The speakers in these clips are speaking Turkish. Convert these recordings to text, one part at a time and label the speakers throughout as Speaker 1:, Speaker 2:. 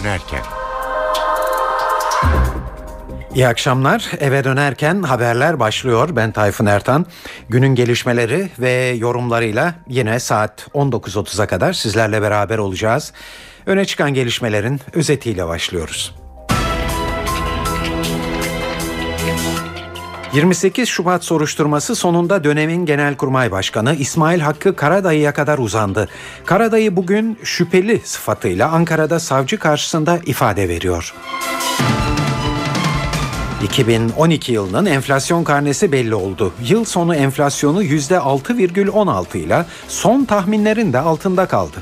Speaker 1: dönerken.
Speaker 2: İyi akşamlar. Eve dönerken haberler başlıyor. Ben Tayfun Ertan. Günün gelişmeleri ve yorumlarıyla yine saat 19.30'a kadar sizlerle beraber olacağız. Öne çıkan gelişmelerin özetiyle başlıyoruz. 28 Şubat soruşturması sonunda dönemin Genelkurmay Başkanı İsmail Hakkı Karadayı'ya kadar uzandı. Karadayı bugün şüpheli sıfatıyla Ankara'da savcı karşısında ifade veriyor. 2012 yılının enflasyon karnesi belli oldu. Yıl sonu enflasyonu %6,16 ile son tahminlerin de altında kaldı.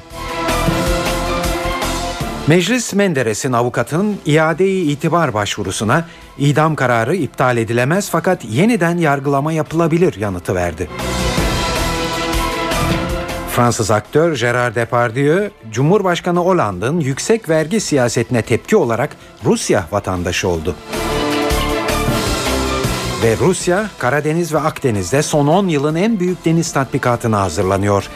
Speaker 2: Meclis Menderes'in avukatının iade-i itibar başvurusuna idam kararı iptal edilemez fakat yeniden yargılama yapılabilir yanıtı verdi. Fransız aktör Gerard Depardieu, Cumhurbaşkanı Hollande'ın yüksek vergi siyasetine tepki olarak Rusya vatandaşı oldu. Ve Rusya, Karadeniz ve Akdeniz'de son 10 yılın en büyük deniz tatbikatına hazırlanıyor.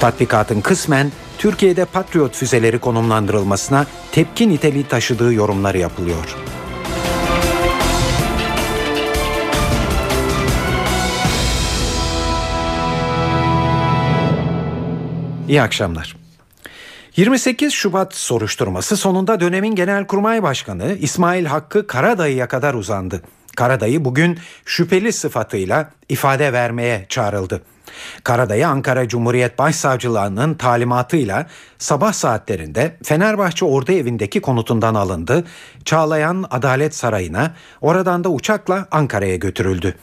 Speaker 2: Tatbikatın kısmen Türkiye'de Patriot füzeleri konumlandırılmasına tepki niteliği taşıdığı yorumları yapılıyor. İyi akşamlar. 28 Şubat soruşturması sonunda dönemin Genelkurmay Başkanı İsmail Hakkı Karadayı'ya kadar uzandı. Karadayı bugün şüpheli sıfatıyla ifade vermeye çağrıldı. Karadayı Ankara Cumhuriyet Başsavcılığı'nın talimatıyla sabah saatlerinde Fenerbahçe Ordu Evi'ndeki konutundan alındı. Çağlayan Adalet Sarayı'na, oradan da uçakla Ankara'ya götürüldü.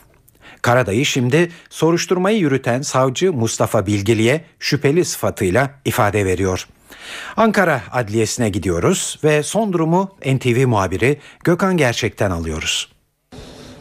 Speaker 2: Karadayı şimdi soruşturmayı yürüten savcı Mustafa Bilgili'ye şüpheli sıfatıyla ifade veriyor. Ankara Adliyesi'ne gidiyoruz ve son durumu NTV muhabiri Gökhan Gerçek'ten alıyoruz.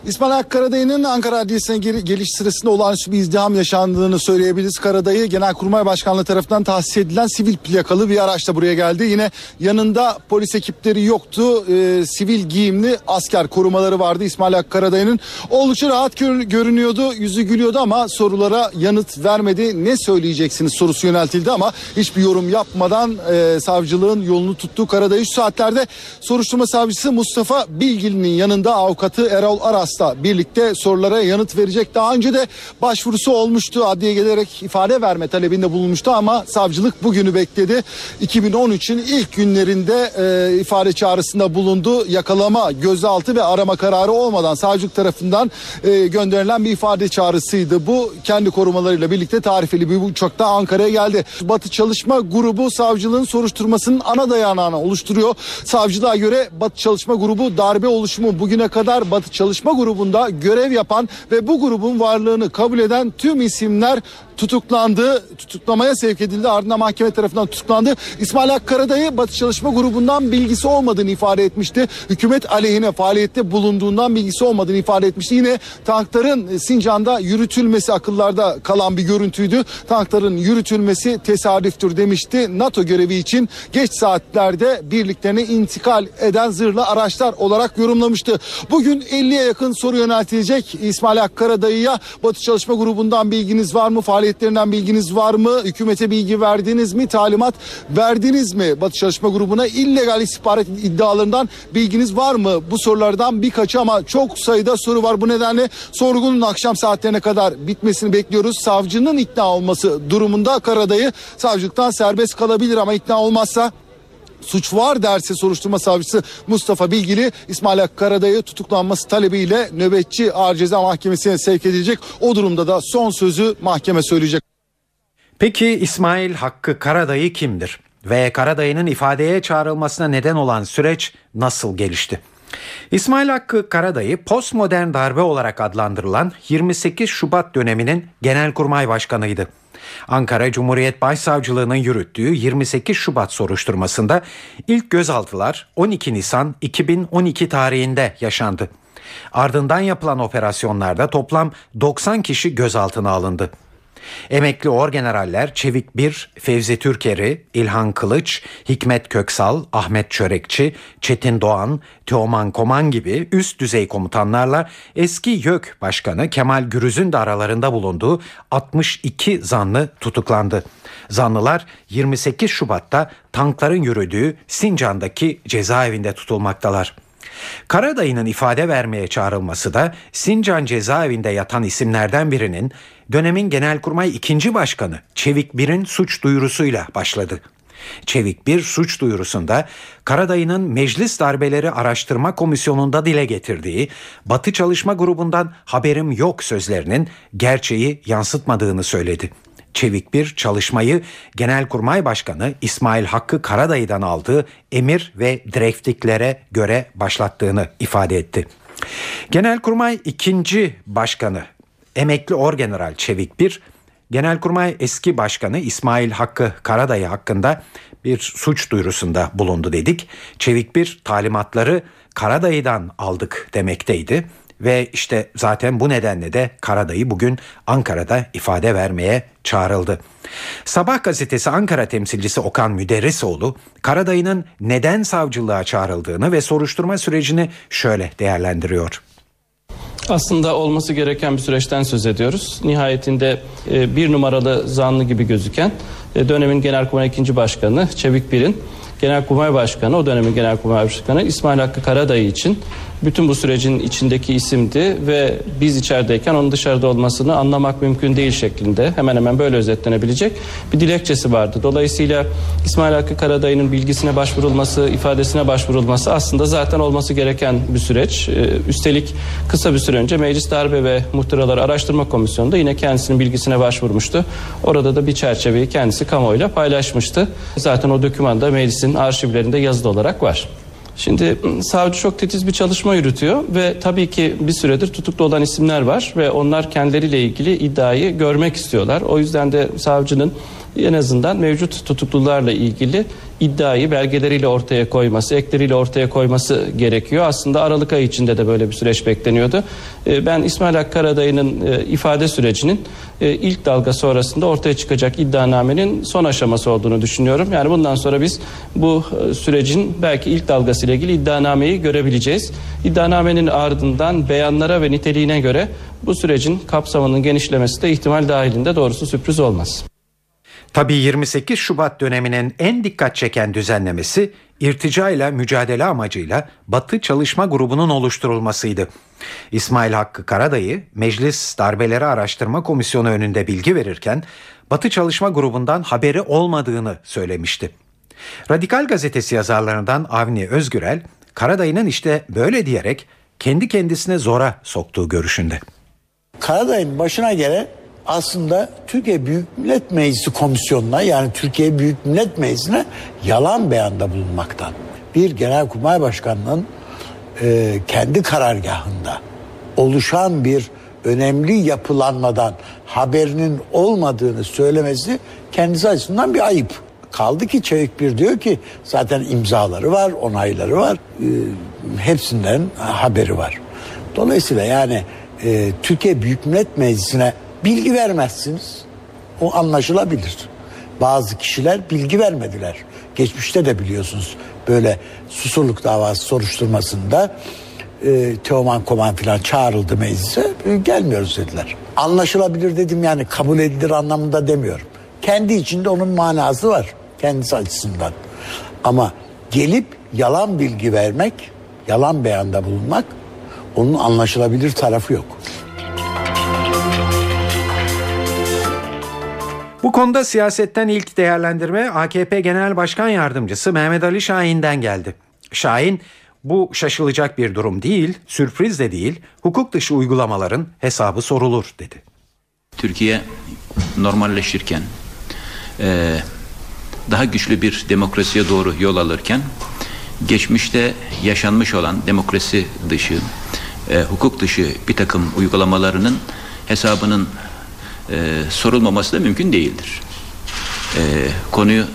Speaker 3: İsmail Karadayı'nın Ankara Adliyesi'ne geliş sırasında olağanüstü bir izdiham yaşandığını söyleyebiliriz. Karadayı Genelkurmay Başkanlığı tarafından tahsis edilen sivil plakalı bir araçla buraya geldi. Yine yanında polis ekipleri yoktu. Ee, sivil giyimli asker korumaları vardı İsmail Karadayı'nın. Oldukça rahat görünüyordu, yüzü gülüyordu ama sorulara yanıt vermedi. Ne söyleyeceksiniz sorusu yöneltildi ama hiçbir yorum yapmadan e, savcılığın yolunu tuttu. Karadayı şu saatlerde soruşturma savcısı Mustafa Bilgili'nin yanında avukatı Erol Aras Abbas'la birlikte sorulara yanıt verecek. Daha önce de başvurusu olmuştu. Adliye gelerek ifade verme talebinde bulunmuştu ama savcılık bugünü bekledi. 2013'ün ilk günlerinde e, ifade çağrısında bulundu. Yakalama, gözaltı ve arama kararı olmadan savcılık tarafından e, gönderilen bir ifade çağrısıydı. Bu kendi korumalarıyla birlikte tarifeli bir uçakta Ankara'ya geldi. Batı Çalışma Grubu savcılığın soruşturmasının ana dayanağını oluşturuyor. Savcılığa göre Batı Çalışma Grubu darbe oluşumu bugüne kadar Batı Çalışma Grubu grubunda görev yapan ve bu grubun varlığını kabul eden tüm isimler tutuklandı. Tutuklamaya sevk edildi. Ardından mahkeme tarafından tutuklandı. İsmail Hakkı Karadayı Batı Çalışma Grubu'ndan bilgisi olmadığını ifade etmişti. Hükümet aleyhine faaliyette bulunduğundan bilgisi olmadığını ifade etmişti. Yine tankların Sincan'da yürütülmesi akıllarda kalan bir görüntüydü. Tankların yürütülmesi tesadüftür demişti. NATO görevi için geç saatlerde birliklerine intikal eden zırhlı araçlar olarak yorumlamıştı. Bugün 50'ye yakın soru yöneltilecek İsmail Hakkı Karadayı'ya Batı Çalışma Grubu'ndan bilginiz var mı? Faaliyet faaliyetlerinden bilginiz var mı? Hükümete bilgi verdiniz mi? Talimat verdiniz mi? Batı Çalışma Grubu'na illegal istihbarat iddialarından bilginiz var mı? Bu sorulardan birkaçı ama çok sayıda soru var. Bu nedenle sorgunun akşam saatlerine kadar bitmesini bekliyoruz. Savcının ikna olması durumunda Karadayı savcılıktan serbest kalabilir ama ikna olmazsa suç var derse soruşturma savcısı Mustafa Bilgili İsmail Karadayı tutuklanması talebiyle nöbetçi ağır ceza mahkemesine sevk edilecek. O durumda da son sözü mahkeme söyleyecek.
Speaker 2: Peki İsmail Hakkı Karadayı kimdir? Ve Karadayı'nın ifadeye çağrılmasına neden olan süreç nasıl gelişti? İsmail Hakkı Karadayı postmodern darbe olarak adlandırılan 28 Şubat döneminin genelkurmay başkanıydı. Ankara Cumhuriyet Başsavcılığı'nın yürüttüğü 28 Şubat soruşturmasında ilk gözaltılar 12 Nisan 2012 tarihinde yaşandı. Ardından yapılan operasyonlarda toplam 90 kişi gözaltına alındı. Emekli orgeneraller Çevik Bir, Fevzi Türkeri, İlhan Kılıç, Hikmet Köksal, Ahmet Çörekçi, Çetin Doğan, Teoman Koman gibi üst düzey komutanlarla eski YÖK Başkanı Kemal Gürüz'ün de aralarında bulunduğu 62 zanlı tutuklandı. Zanlılar 28 Şubat'ta tankların yürüdüğü Sincan'daki cezaevinde tutulmaktalar. Karadayı'nın ifade vermeye çağrılması da Sincan cezaevinde yatan isimlerden birinin dönemin Genelkurmay 2. Başkanı Çevik Bir'in suç duyurusuyla başladı. Çevik bir suç duyurusunda Karadayı'nın Meclis Darbeleri Araştırma Komisyonu'nda dile getirdiği Batı Çalışma Grubu'ndan haberim yok sözlerinin gerçeği yansıtmadığını söyledi. Çevik bir çalışmayı Genelkurmay Başkanı İsmail Hakkı Karadayı'dan aldığı emir ve direktiflere göre başlattığını ifade etti. Genelkurmay 2. Başkanı emekli orgeneral Çevik bir Genelkurmay eski başkanı İsmail Hakkı Karadayı hakkında bir suç duyurusunda bulundu dedik. Çevik bir talimatları Karadayı'dan aldık demekteydi. Ve işte zaten bu nedenle de Karadayı bugün Ankara'da ifade vermeye çağrıldı. Sabah gazetesi Ankara temsilcisi Okan Müderrisoğlu, Karadayı'nın neden savcılığa çağrıldığını ve soruşturma sürecini şöyle değerlendiriyor.
Speaker 1: Aslında olması gereken bir süreçten söz ediyoruz. Nihayetinde e, bir numaralı zanlı gibi gözüken e, dönemin Genelkurmay 2. Başkanı Çevik Bir'in Genelkurmay Başkanı, o dönemin Genelkurmay Başkanı İsmail Hakkı Karadayı için bütün bu sürecin içindeki isimdi ve biz içerideyken onun dışarıda olmasını anlamak mümkün değil şeklinde hemen hemen böyle özetlenebilecek bir dilekçesi vardı. Dolayısıyla İsmail Hakkı Karadayı'nın bilgisine başvurulması, ifadesine başvurulması aslında zaten olması gereken bir süreç. Ee, üstelik kısa bir süre önce Meclis Darbe ve Muhtıraları Araştırma Komisyonu'nda yine kendisinin bilgisine başvurmuştu. Orada da bir çerçeveyi kendisi kamuoyuyla paylaşmıştı. Zaten o dokümanda meclisin arşivlerinde yazılı olarak var. Şimdi ıı, savcı çok titiz bir çalışma yürütüyor ve tabii ki bir süredir tutuklu olan isimler var ve onlar kendileriyle ilgili iddiayı görmek istiyorlar. O yüzden de savcının en azından mevcut tutuklularla ilgili iddiayı belgeleriyle ortaya koyması, ekleriyle ortaya koyması gerekiyor. Aslında Aralık ayı içinde de böyle bir süreç bekleniyordu. Ee, ben İsmail Hakkaradayı'nın e, ifade sürecinin e, ilk dalga sonrasında ortaya çıkacak iddianamenin son aşaması olduğunu düşünüyorum. Yani bundan sonra biz bu e, sürecin belki ilk dalgası ile ilgili iddianameyi görebileceğiz. İddianamenin ardından beyanlara ve niteliğine göre bu sürecin kapsamının genişlemesi de ihtimal dahilinde doğrusu sürpriz olmaz.
Speaker 2: Tabii 28 Şubat döneminin en dikkat çeken düzenlemesi irtica ile mücadele amacıyla Batı Çalışma Grubu'nun oluşturulmasıydı. İsmail Hakkı Karadayı Meclis Darbeleri Araştırma Komisyonu önünde bilgi verirken Batı Çalışma Grubu'ndan haberi olmadığını söylemişti. Radikal Gazetesi yazarlarından Avni Özgürel, Karadayı'nın işte böyle diyerek kendi kendisine zora soktuğu görüşünde.
Speaker 4: Karadayı'nın başına gelen aslında Türkiye Büyük Millet Meclisi Komisyonu'na yani Türkiye Büyük Millet Meclisi'ne yalan beyanda bulunmaktan. Bir Genelkurmay Başkanı'nın e, kendi karargahında oluşan bir önemli yapılanmadan haberinin olmadığını söylemesi kendisi açısından bir ayıp. Kaldı ki Çevik Bir diyor ki zaten imzaları var, onayları var, e, hepsinden haberi var. Dolayısıyla yani e, Türkiye Büyük Millet Meclisi'ne bilgi vermezsiniz. O anlaşılabilir. Bazı kişiler bilgi vermediler. Geçmişte de biliyorsunuz böyle susurluk davası soruşturmasında e, Teoman Koman filan çağrıldı meclise e, gelmiyoruz dediler. Anlaşılabilir dedim yani kabul edilir anlamında demiyorum. Kendi içinde onun manası var kendisi açısından. Ama gelip yalan bilgi vermek, yalan beyanda bulunmak onun anlaşılabilir tarafı yok.
Speaker 2: Bu konuda siyasetten ilk değerlendirme AKP Genel Başkan Yardımcısı Mehmet Ali Şahin'den geldi. Şahin bu şaşılacak bir durum değil, sürpriz de değil, hukuk dışı uygulamaların hesabı sorulur dedi.
Speaker 5: Türkiye normalleşirken, e, daha güçlü bir demokrasiye doğru yol alırken, geçmişte yaşanmış olan demokrasi dışı, e, hukuk dışı bir takım uygulamalarının hesabının e, sorulmaması da mümkün değildir. E, konuyu e,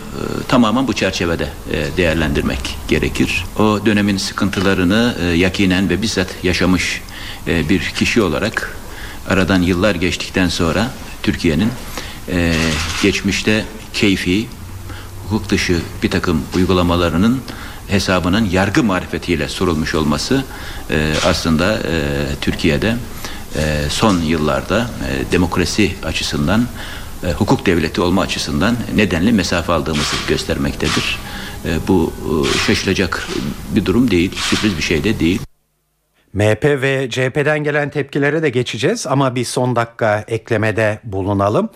Speaker 5: tamamen bu çerçevede e, değerlendirmek gerekir. O dönemin sıkıntılarını e, yakinen ve bizzat yaşamış e, bir kişi olarak aradan yıllar geçtikten sonra Türkiye'nin e, geçmişte keyfi, hukuk dışı bir takım uygulamalarının hesabının yargı marifetiyle sorulmuş olması e, aslında e, Türkiye'de e, son yıllarda e, demokrasi açısından e, hukuk devleti olma açısından nedenli mesafe aldığımızı göstermektedir. Bu şaşılacak bir durum değil, sürpriz bir şey de değil.
Speaker 2: MHP ve CHP'den gelen tepkilere de geçeceğiz ama bir son dakika eklemede bulunalım.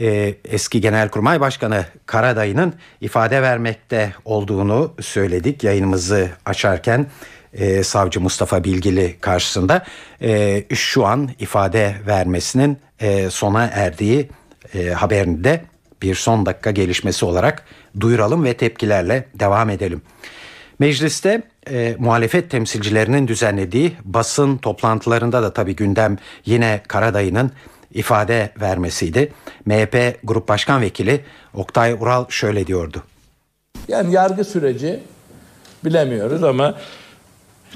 Speaker 2: Ee, eski Genelkurmay Başkanı Karadayı'nın ifade vermekte olduğunu söyledik yayınımızı açarken e, savcı Mustafa Bilgili karşısında e, şu an ifade vermesinin e, sona erdiği e, haberini de bir son dakika gelişmesi olarak duyuralım ve tepkilerle devam edelim. Mecliste e, muhalefet temsilcilerinin düzenlediği basın toplantılarında da tabii gündem yine Karadayı'nın ifade vermesiydi. MHP Grup Başkan Vekili Oktay Ural şöyle diyordu.
Speaker 6: Yani yargı süreci bilemiyoruz ama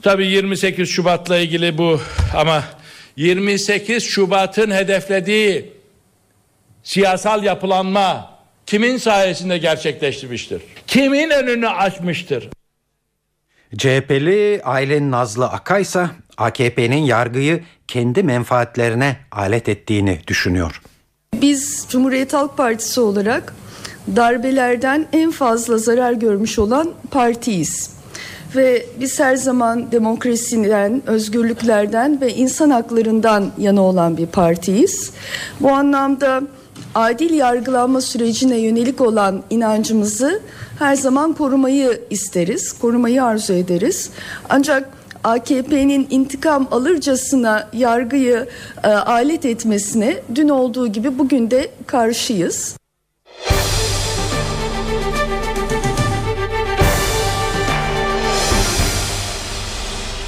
Speaker 6: tabii 28 Şubat'la ilgili bu ama 28 Şubat'ın hedeflediği siyasal yapılanma kimin sayesinde gerçekleştirmiştir? Kimin önünü açmıştır?
Speaker 2: CHP'li Aylin Nazlı Akaysa AKP'nin yargıyı kendi menfaatlerine alet ettiğini düşünüyor.
Speaker 7: Biz Cumhuriyet Halk Partisi olarak darbelerden en fazla zarar görmüş olan partiyiz. Ve biz her zaman demokrasiden, özgürlüklerden ve insan haklarından yana olan bir partiyiz. Bu anlamda adil yargılanma sürecine yönelik olan inancımızı her zaman korumayı isteriz, korumayı arzu ederiz. Ancak AKP'nin intikam alırcasına yargıyı e, alet etmesine dün olduğu gibi bugün de karşıyız.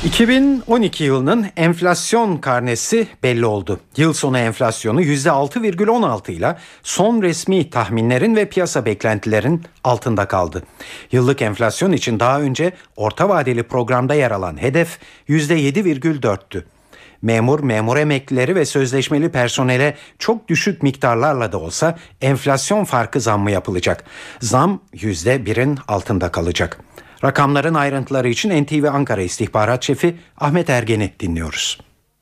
Speaker 2: 2012 yılının enflasyon karnesi belli oldu. Yıl sonu enflasyonu %6,16 ile son resmi tahminlerin ve piyasa beklentilerin altında kaldı. Yıllık enflasyon için daha önce orta vadeli programda yer alan hedef %7,4'tü. Memur, memur emeklileri ve sözleşmeli personele çok düşük miktarlarla da olsa enflasyon farkı zammı yapılacak. Zam %1'in altında kalacak. Rakamların ayrıntıları için NTV Ankara İstihbarat Şefi Ahmet Ergen'i dinliyoruz.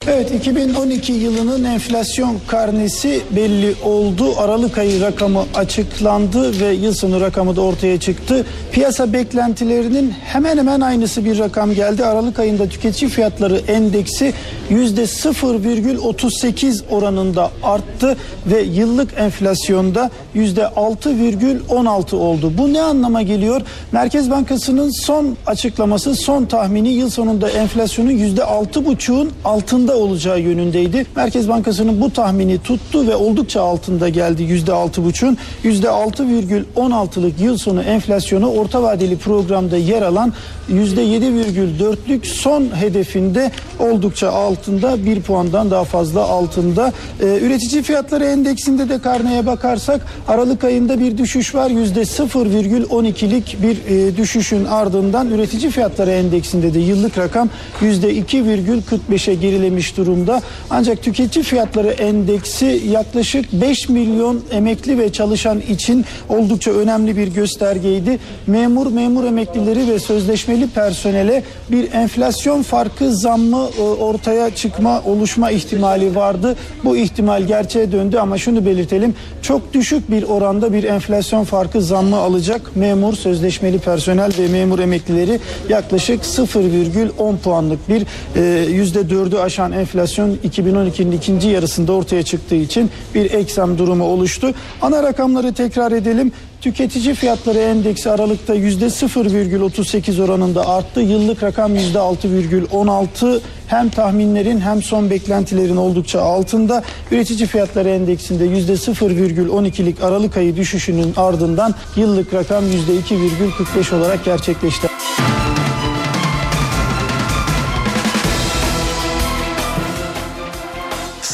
Speaker 8: Evet 2012 yılının enflasyon karnesi belli oldu. Aralık ayı rakamı açıklandı ve yıl sonu rakamı da ortaya çıktı. Piyasa beklentilerinin hemen hemen aynısı bir rakam geldi. Aralık ayında tüketici fiyatları endeksi %0,38 oranında arttı ve yıllık enflasyonda %6,16 oldu. Bu ne anlama geliyor? Merkez Bankası'nın son açıklaması, son tahmini yıl sonunda enflasyonun %6,5'un altında olacağı yönündeydi. Merkez Bankası'nın bu tahmini tuttu ve oldukça altında geldi %6,5'un. %6,16'lık yıl sonu enflasyonu orta vadeli programda yer alan %7,4'lük son hedefinde oldukça altında bir puandan daha fazla altında. Ee, üretici fiyatları endeksinde de karneye bakarsak Aralık ayında bir düşüş var. %0,12'lik bir e, düşüşün ardından üretici fiyatları endeksinde de yıllık rakam %2,45'e gerilemiş durumda. Ancak tüketici fiyatları endeksi yaklaşık 5 milyon emekli ve çalışan için oldukça önemli bir göstergeydi. Memur, memur emeklileri ve sözleşmeli personele bir enflasyon farkı zammı e, ortaya çıkma, oluşma ihtimali vardı. Bu ihtimal gerçeğe döndü ama şunu belirtelim. Çok düşük bir oranda bir enflasyon farkı zammı alacak memur, sözleşmeli personel ve memur emeklileri yaklaşık 0,10 puanlık bir e, %4'ü aşan enflasyon 2012'nin ikinci yarısında ortaya çıktığı için bir eksam durumu oluştu. Ana rakamları tekrar edelim. Tüketici fiyatları endeksi Aralık'ta %0,38 oranında arttı. Yıllık rakam %6,16 hem tahminlerin hem son beklentilerin oldukça altında. Üretici fiyatları endeksinde %0,12'lik Aralık ayı düşüşünün ardından yıllık rakam %2,45 olarak gerçekleşti.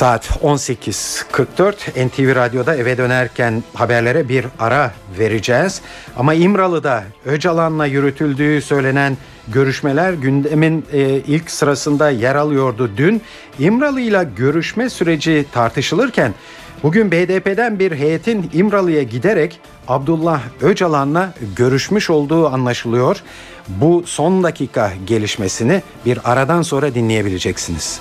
Speaker 2: Saat 18.44 NTV Radyo'da eve dönerken haberlere bir ara vereceğiz. Ama İmralı'da Öcalan'la yürütüldüğü söylenen görüşmeler gündemin e, ilk sırasında yer alıyordu. Dün İmralı ile görüşme süreci tartışılırken Bugün BDP'den bir heyetin İmralı'ya giderek Abdullah Öcalan'la görüşmüş olduğu anlaşılıyor. Bu son dakika gelişmesini bir aradan sonra dinleyebileceksiniz.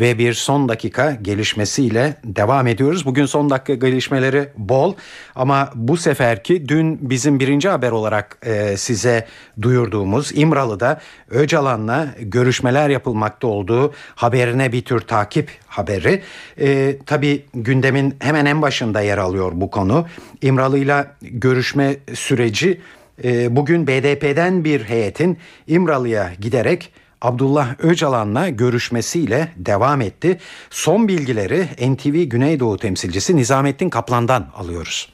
Speaker 2: Ve bir son dakika gelişmesiyle devam ediyoruz. Bugün son dakika gelişmeleri bol ama bu seferki dün bizim birinci haber olarak e, size duyurduğumuz İmralı'da Öcalan'la görüşmeler yapılmakta olduğu haberine bir tür takip haberi. E, tabii gündemin hemen en başında yer alıyor bu konu. İmralı'yla görüşme süreci e, bugün BDP'den bir heyetin İmralı'ya giderek Abdullah Öcalan'la görüşmesiyle devam etti. Son bilgileri NTV Güneydoğu temsilcisi Nizamettin Kaplan'dan alıyoruz.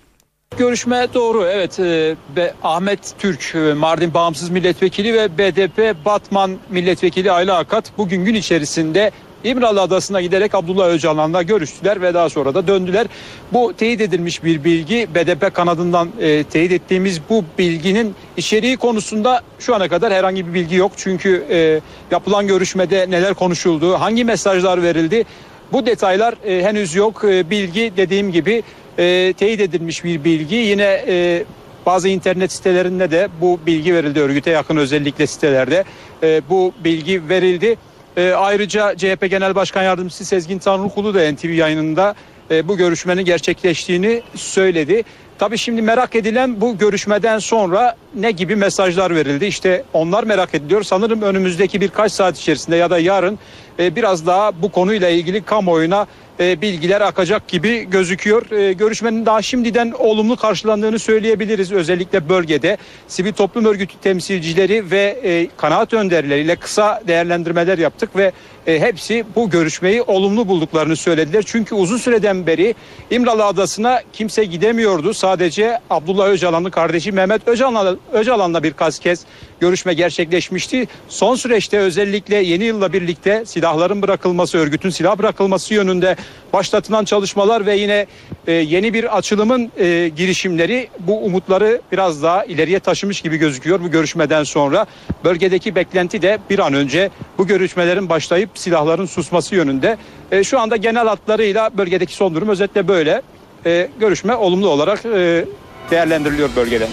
Speaker 9: Görüşme doğru evet e, Ahmet Türk e, Mardin Bağımsız Milletvekili ve BDP Batman Milletvekili Ayla Akat bugün gün içerisinde İmralı Adası'na giderek Abdullah Öcalan'la görüştüler ve daha sonra da döndüler. Bu teyit edilmiş bir bilgi. BDP kanadından e, teyit ettiğimiz bu bilginin içeriği konusunda şu ana kadar herhangi bir bilgi yok. Çünkü e, yapılan görüşmede neler konuşuldu, hangi mesajlar verildi bu detaylar e, henüz yok. E, bilgi dediğim gibi e, teyit edilmiş bir bilgi. Yine e, bazı internet sitelerinde de bu bilgi verildi örgüte yakın özellikle sitelerde e, bu bilgi verildi. E, ayrıca CHP Genel Başkan Yardımcısı Sezgin Tanrıkulu da NTV yayınında e, bu görüşmenin gerçekleştiğini söyledi. Tabii şimdi merak edilen bu görüşmeden sonra ne gibi mesajlar verildi? İşte onlar merak ediliyor. Sanırım önümüzdeki birkaç saat içerisinde ya da yarın e, biraz daha bu konuyla ilgili kamuoyuna e, bilgiler akacak gibi gözüküyor. E, görüşmenin daha şimdiden olumlu karşılandığını söyleyebiliriz. Özellikle bölgede sivil toplum örgütü temsilcileri ve e, kanaat önderleriyle kısa değerlendirmeler yaptık ve e, hepsi bu görüşmeyi olumlu bulduklarını söylediler. Çünkü uzun süreden beri İmralı Adası'na kimse gidemiyordu. Sadece Abdullah Öcalan'ın kardeşi Mehmet Öcalan'la, Öcalan'la birkaç kez görüşme gerçekleşmişti. Son süreçte özellikle yeni yılla birlikte silahların bırakılması, örgütün silah bırakılması yönünde başlatılan çalışmalar ve yine e, yeni bir açılımın e, girişimleri bu umutları biraz daha ileriye taşımış gibi gözüküyor bu görüşmeden sonra. Bölgedeki beklenti de bir an önce bu görüşmelerin başlayıp silahların susması yönünde. E, şu anda genel hatlarıyla bölgedeki son durum özetle böyle. E, görüşme olumlu olarak e, değerlendiriliyor bölgede.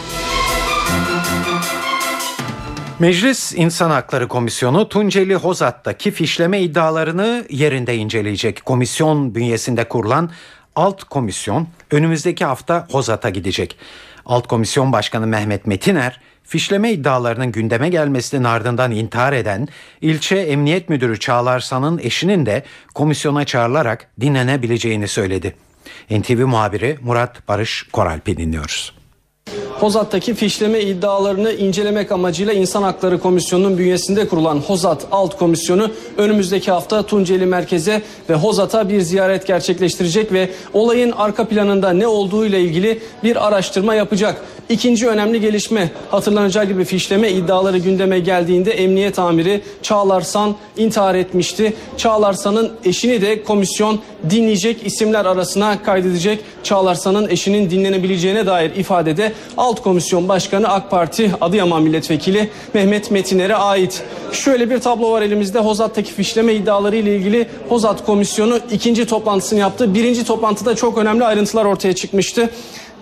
Speaker 2: Meclis İnsan Hakları Komisyonu Tunceli Hozat'taki fişleme iddialarını yerinde inceleyecek. Komisyon bünyesinde kurulan alt komisyon önümüzdeki hafta Hozat'a gidecek. Alt komisyon başkanı Mehmet Metiner fişleme iddialarının gündeme gelmesinin ardından intihar eden ilçe emniyet müdürü Çağlar San'ın eşinin de komisyona çağrılarak dinlenebileceğini söyledi. NTV muhabiri Murat Barış Koralp'i dinliyoruz.
Speaker 10: Hozat'taki fişleme iddialarını incelemek amacıyla İnsan Hakları Komisyonu'nun bünyesinde kurulan Hozat Alt Komisyonu önümüzdeki hafta Tunceli Merkez'e ve Hozat'a bir ziyaret gerçekleştirecek ve olayın arka planında ne olduğu ile ilgili bir araştırma yapacak. İkinci önemli gelişme hatırlanacağı gibi fişleme iddiaları gündeme geldiğinde emniyet amiri Çağlar San intihar etmişti. Çağlar San'ın eşini de komisyon dinleyecek isimler arasına kaydedecek. Çağlar San'ın eşinin dinlenebileceğine dair ifadede Alt Komisyon Başkanı AK Parti Adıyaman Milletvekili Mehmet Metiner'e ait. Şöyle bir tablo var elimizde. Hozat'taki fişleme iddiaları ile ilgili Hozat Komisyonu ikinci toplantısını yaptı. Birinci toplantıda çok önemli ayrıntılar ortaya çıkmıştı.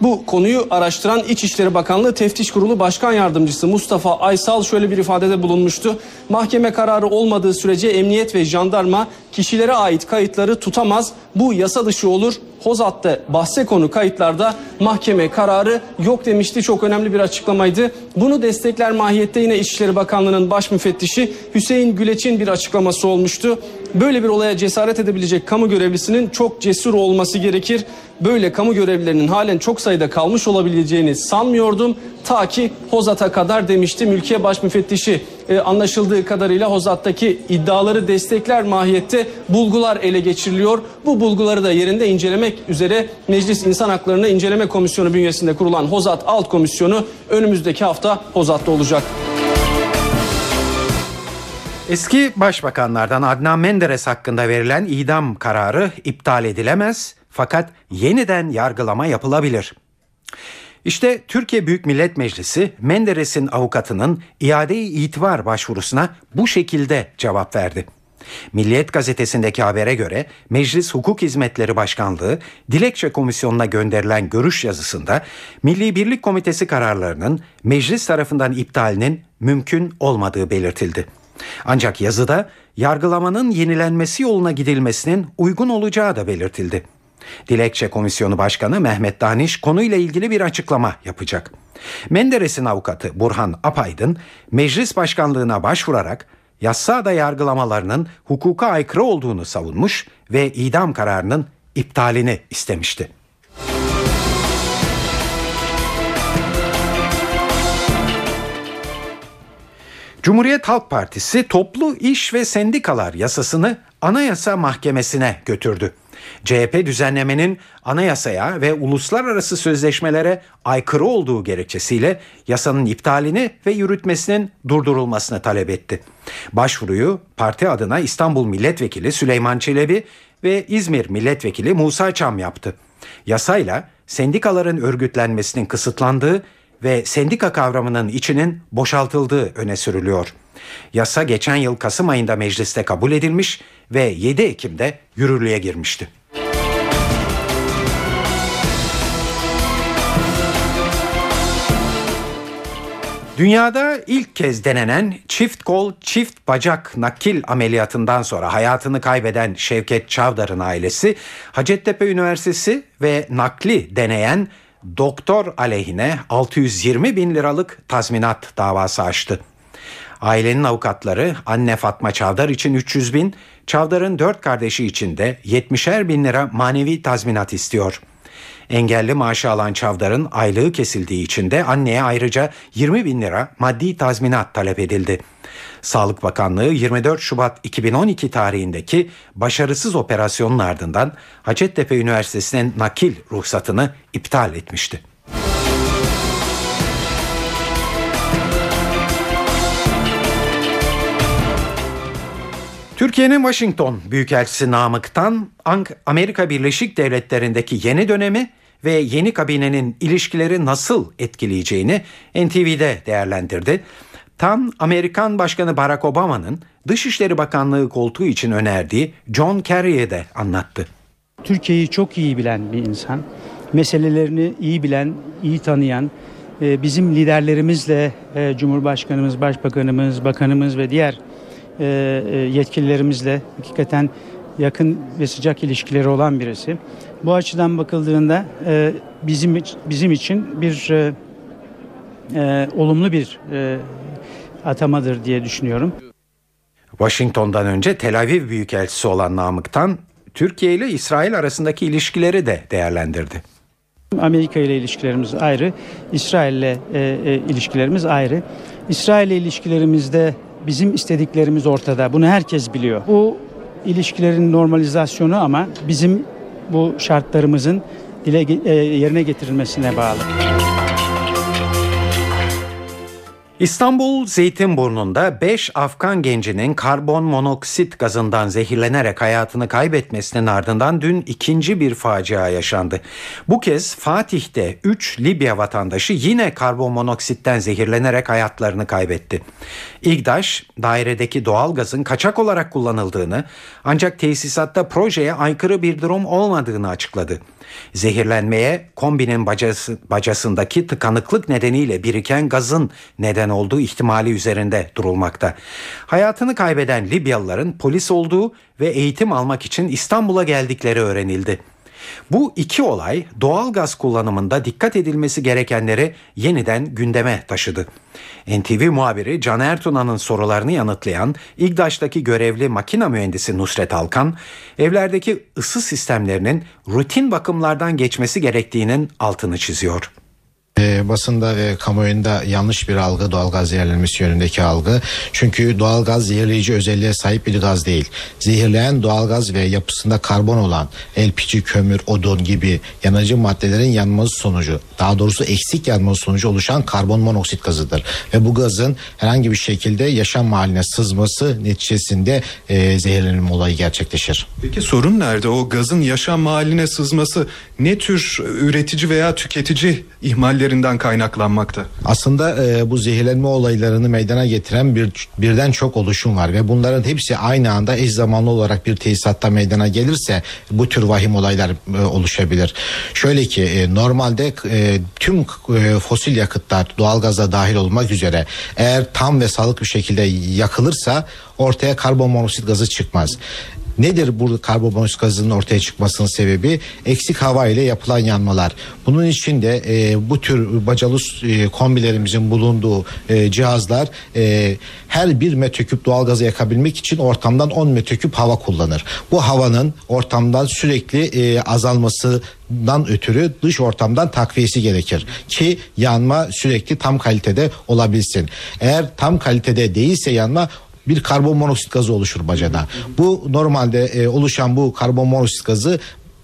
Speaker 10: Bu konuyu araştıran İçişleri Bakanlığı Teftiş Kurulu Başkan Yardımcısı Mustafa Aysal şöyle bir ifadede bulunmuştu. Mahkeme kararı olmadığı sürece emniyet ve jandarma kişilere ait kayıtları tutamaz. Bu yasa dışı olur. Hozat'ta bahse konu kayıtlarda mahkeme kararı yok demişti. Çok önemli bir açıklamaydı. Bunu destekler mahiyette yine İçişleri Bakanlığı'nın baş müfettişi Hüseyin Güleç'in bir açıklaması olmuştu. Böyle bir olaya cesaret edebilecek kamu görevlisinin çok cesur olması gerekir. Böyle kamu görevlilerinin halen çok sayıda kalmış olabileceğini sanmıyordum. Ta ki Hozat'a kadar demişti Mülkiye Baş Müfettişi. Ee, anlaşıldığı kadarıyla Hozat'taki iddiaları destekler mahiyette bulgular ele geçiriliyor. Bu bulguları da yerinde incelemek üzere Meclis İnsan Haklarını İnceleme Komisyonu bünyesinde kurulan Hozat Alt Komisyonu önümüzdeki hafta Hozat'ta olacak.
Speaker 2: Eski başbakanlardan Adnan Menderes hakkında verilen idam kararı iptal edilemez fakat yeniden yargılama yapılabilir. İşte Türkiye Büyük Millet Meclisi Menderes'in avukatının iade-i itibar başvurusuna bu şekilde cevap verdi. Milliyet gazetesindeki habere göre Meclis Hukuk Hizmetleri Başkanlığı Dilekçe Komisyonu'na gönderilen görüş yazısında Milli Birlik Komitesi kararlarının meclis tarafından iptalinin mümkün olmadığı belirtildi. Ancak yazıda yargılamanın yenilenmesi yoluna gidilmesinin uygun olacağı da belirtildi. Dilekçe Komisyonu Başkanı Mehmet Daniş konuyla ilgili bir açıklama yapacak. Menderes'in avukatı Burhan Apaydın meclis başkanlığına başvurarak yassada yargılamalarının hukuka aykırı olduğunu savunmuş ve idam kararının iptalini istemişti. Cumhuriyet Halk Partisi toplu iş ve sendikalar yasasını Anayasa Mahkemesi'ne götürdü. CHP düzenlemenin anayasaya ve uluslararası sözleşmelere aykırı olduğu gerekçesiyle yasanın iptalini ve yürütmesinin durdurulmasını talep etti. Başvuruyu parti adına İstanbul Milletvekili Süleyman Çelebi ve İzmir Milletvekili Musa Çam yaptı. Yasayla sendikaların örgütlenmesinin kısıtlandığı ve sendika kavramının içinin boşaltıldığı öne sürülüyor. Yasa geçen yıl Kasım ayında mecliste kabul edilmiş ve 7 Ekim'de yürürlüğe girmişti. Dünyada ilk kez denenen çift kol çift bacak nakil ameliyatından sonra hayatını kaybeden Şevket Çavdar'ın ailesi Hacettepe Üniversitesi ve nakli deneyen doktor aleyhine 620 bin liralık tazminat davası açtı. Ailenin avukatları anne Fatma Çavdar için 300 bin, Çavdar'ın dört kardeşi için de 70'er bin lira manevi tazminat istiyor. Engelli maaşı alan Çavdar'ın aylığı kesildiği için de anneye ayrıca 20 bin lira maddi tazminat talep edildi. Sağlık Bakanlığı 24 Şubat 2012 tarihindeki başarısız operasyonun ardından Hacettepe Üniversitesi'nin nakil ruhsatını iptal etmişti. Türkiye'nin Washington Büyükelçisi Namık'tan Amerika Birleşik Devletleri'ndeki yeni dönemi ve yeni kabinenin ilişkileri nasıl etkileyeceğini NTV'de değerlendirdi. Tan Amerikan Başkanı Barack Obama'nın Dışişleri Bakanlığı koltuğu için önerdiği John Kerry'e de anlattı.
Speaker 11: Türkiye'yi çok iyi bilen bir insan, meselelerini iyi bilen, iyi tanıyan, e, bizim liderlerimizle e, Cumhurbaşkanımız, Başbakanımız, Bakanımız ve diğer e, yetkililerimizle hakikaten yakın ve sıcak ilişkileri olan birisi. Bu açıdan bakıldığında bizim bizim için bir olumlu bir atamadır diye düşünüyorum.
Speaker 2: Washington'dan önce Tel Aviv Büyükelçisi olan Namık'tan Türkiye ile İsrail arasındaki ilişkileri de değerlendirdi.
Speaker 11: Amerika ile ilişkilerimiz ayrı, İsrail ile e, e, ilişkilerimiz ayrı. İsrail ile ilişkilerimizde bizim istediklerimiz ortada. Bunu herkes biliyor. Bu ilişkilerin normalizasyonu ama bizim bu şartlarımızın dile e, yerine getirilmesine bağlı.
Speaker 2: İstanbul Zeytinburnu'nda 5 Afgan gencinin karbon monoksit gazından zehirlenerek hayatını kaybetmesinin ardından dün ikinci bir facia yaşandı. Bu kez Fatih'te 3 Libya vatandaşı yine karbon monoksitten zehirlenerek hayatlarını kaybetti. İGDAŞ dairedeki doğal gazın kaçak olarak kullanıldığını ancak tesisatta projeye aykırı bir durum olmadığını açıkladı. Zehirlenmeye kombinin bacası, bacasındaki tıkanıklık nedeniyle biriken gazın neden olduğu ihtimali üzerinde durulmakta. Hayatını kaybeden Libyalıların polis olduğu ve eğitim almak için İstanbul'a geldikleri öğrenildi. Bu iki olay doğal gaz kullanımında dikkat edilmesi gerekenleri yeniden gündeme taşıdı. NTV muhabiri Can Ertuna'nın sorularını yanıtlayan İGDAŞ'taki görevli makina mühendisi Nusret Alkan, evlerdeki ısı sistemlerinin rutin bakımlardan geçmesi gerektiğinin altını çiziyor
Speaker 12: e, basında ve kamuoyunda yanlış bir algı doğalgaz zehirlenmesi yönündeki algı. Çünkü doğalgaz zehirleyici özelliğe sahip bir gaz değil. Zehirleyen doğalgaz ve yapısında karbon olan LPG, kömür, odun gibi yanıcı maddelerin yanması sonucu, daha doğrusu eksik yanması sonucu oluşan karbon monoksit gazıdır. Ve bu gazın herhangi bir şekilde yaşam haline sızması neticesinde e, zehirlenme olayı gerçekleşir.
Speaker 13: Peki sorun nerede? O gazın yaşam haline sızması ne tür üretici veya tüketici ihmalleri sebeplerinden kaynaklanmakta.
Speaker 12: Aslında e, bu zehirlenme olaylarını meydana getiren bir birden çok oluşum var ve bunların hepsi aynı anda eş zamanlı olarak bir tesisatta meydana gelirse bu tür vahim olaylar e, oluşabilir. Şöyle ki e, normalde e, tüm e, fosil yakıtlar doğalgaza dahil olmak üzere eğer tam ve sağlıklı bir şekilde yakılırsa ortaya karbon monoksit gazı çıkmaz. Nedir bu karbonmonoksit gazının ortaya çıkmasının sebebi? Eksik hava ile yapılan yanmalar. Bunun için de e, bu tür bacalus e, kombilerimizin bulunduğu e, cihazlar e, her bir metreküp doğalgazı yakabilmek için ortamdan 10 metreküp hava kullanır. Bu havanın ortamdan sürekli e, azalmasından ötürü dış ortamdan takviyesi gerekir ki yanma sürekli tam kalitede olabilsin. Eğer tam kalitede değilse yanma bir karbon monoksit gazı oluşur bacada. Bu normalde e, oluşan bu karbon monoksit gazı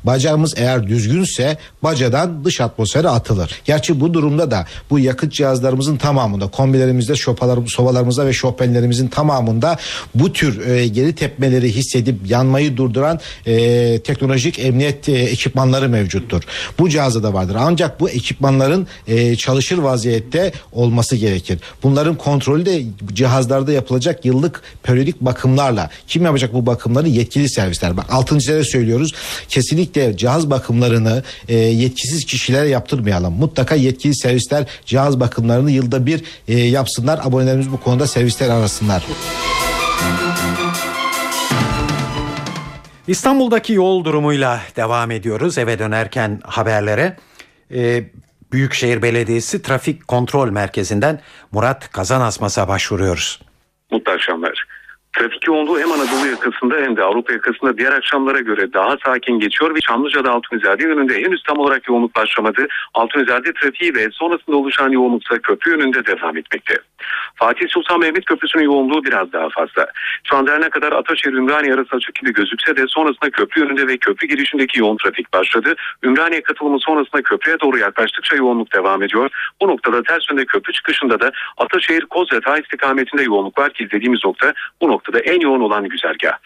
Speaker 12: Bacağımız eğer düzgünse bacadan dış atmosfere atılır. Gerçi bu durumda da bu yakıt cihazlarımızın tamamında kombilerimizde şopalar, sobalarımızda ve şofbenlerimizin tamamında bu tür e, geri tepmeleri hissedip yanmayı durduran e, teknolojik emniyet e, ekipmanları mevcuttur. Bu cihazda da vardır. Ancak bu ekipmanların e, çalışır vaziyette olması gerekir. Bunların kontrolü de cihazlarda yapılacak yıllık periyodik bakımlarla. Kim yapacak bu bakımları? Yetkili servisler. Bak altıncılara söylüyoruz. Kesinlikle cihaz bakımlarını e, yetkisiz kişilere yaptırmayalım. Mutlaka yetkili servisler cihaz bakımlarını yılda bir e, yapsınlar. Abonelerimiz bu konuda servisler arasınlar.
Speaker 2: İstanbul'daki yol durumuyla devam ediyoruz eve dönerken haberlere. Ee, Büyükşehir Belediyesi Trafik Kontrol Merkezi'nden Murat Kazanasmas'a başvuruyoruz.
Speaker 14: Mutlu akşamlar. Trafik yoğunluğu hem Anadolu yakasında hem de Avrupa yakasında diğer akşamlara göre daha sakin geçiyor ve Çamlıca'da Altunizade yönünde henüz tam olarak yoğunluk başlamadı. Altunizade trafiği ve sonrasında oluşan yoğunluksa köprü yönünde devam etmekte. Fatih Sultan Mehmet Köprüsü'nün yoğunluğu biraz daha fazla. Şu anda ne kadar Ataşehir Ümraniye arası açık gibi gözükse de sonrasında köprü yönünde ve köprü girişindeki yoğun trafik başladı. Ümraniye katılımı sonrasında köprüye doğru yaklaştıkça yoğunluk devam ediyor. Bu noktada ters yönde köprü çıkışında da Ataşehir Kozyağı istikametinde yoğunluk var ki izlediğimiz nokta bu noktada en yoğun olan güzergah.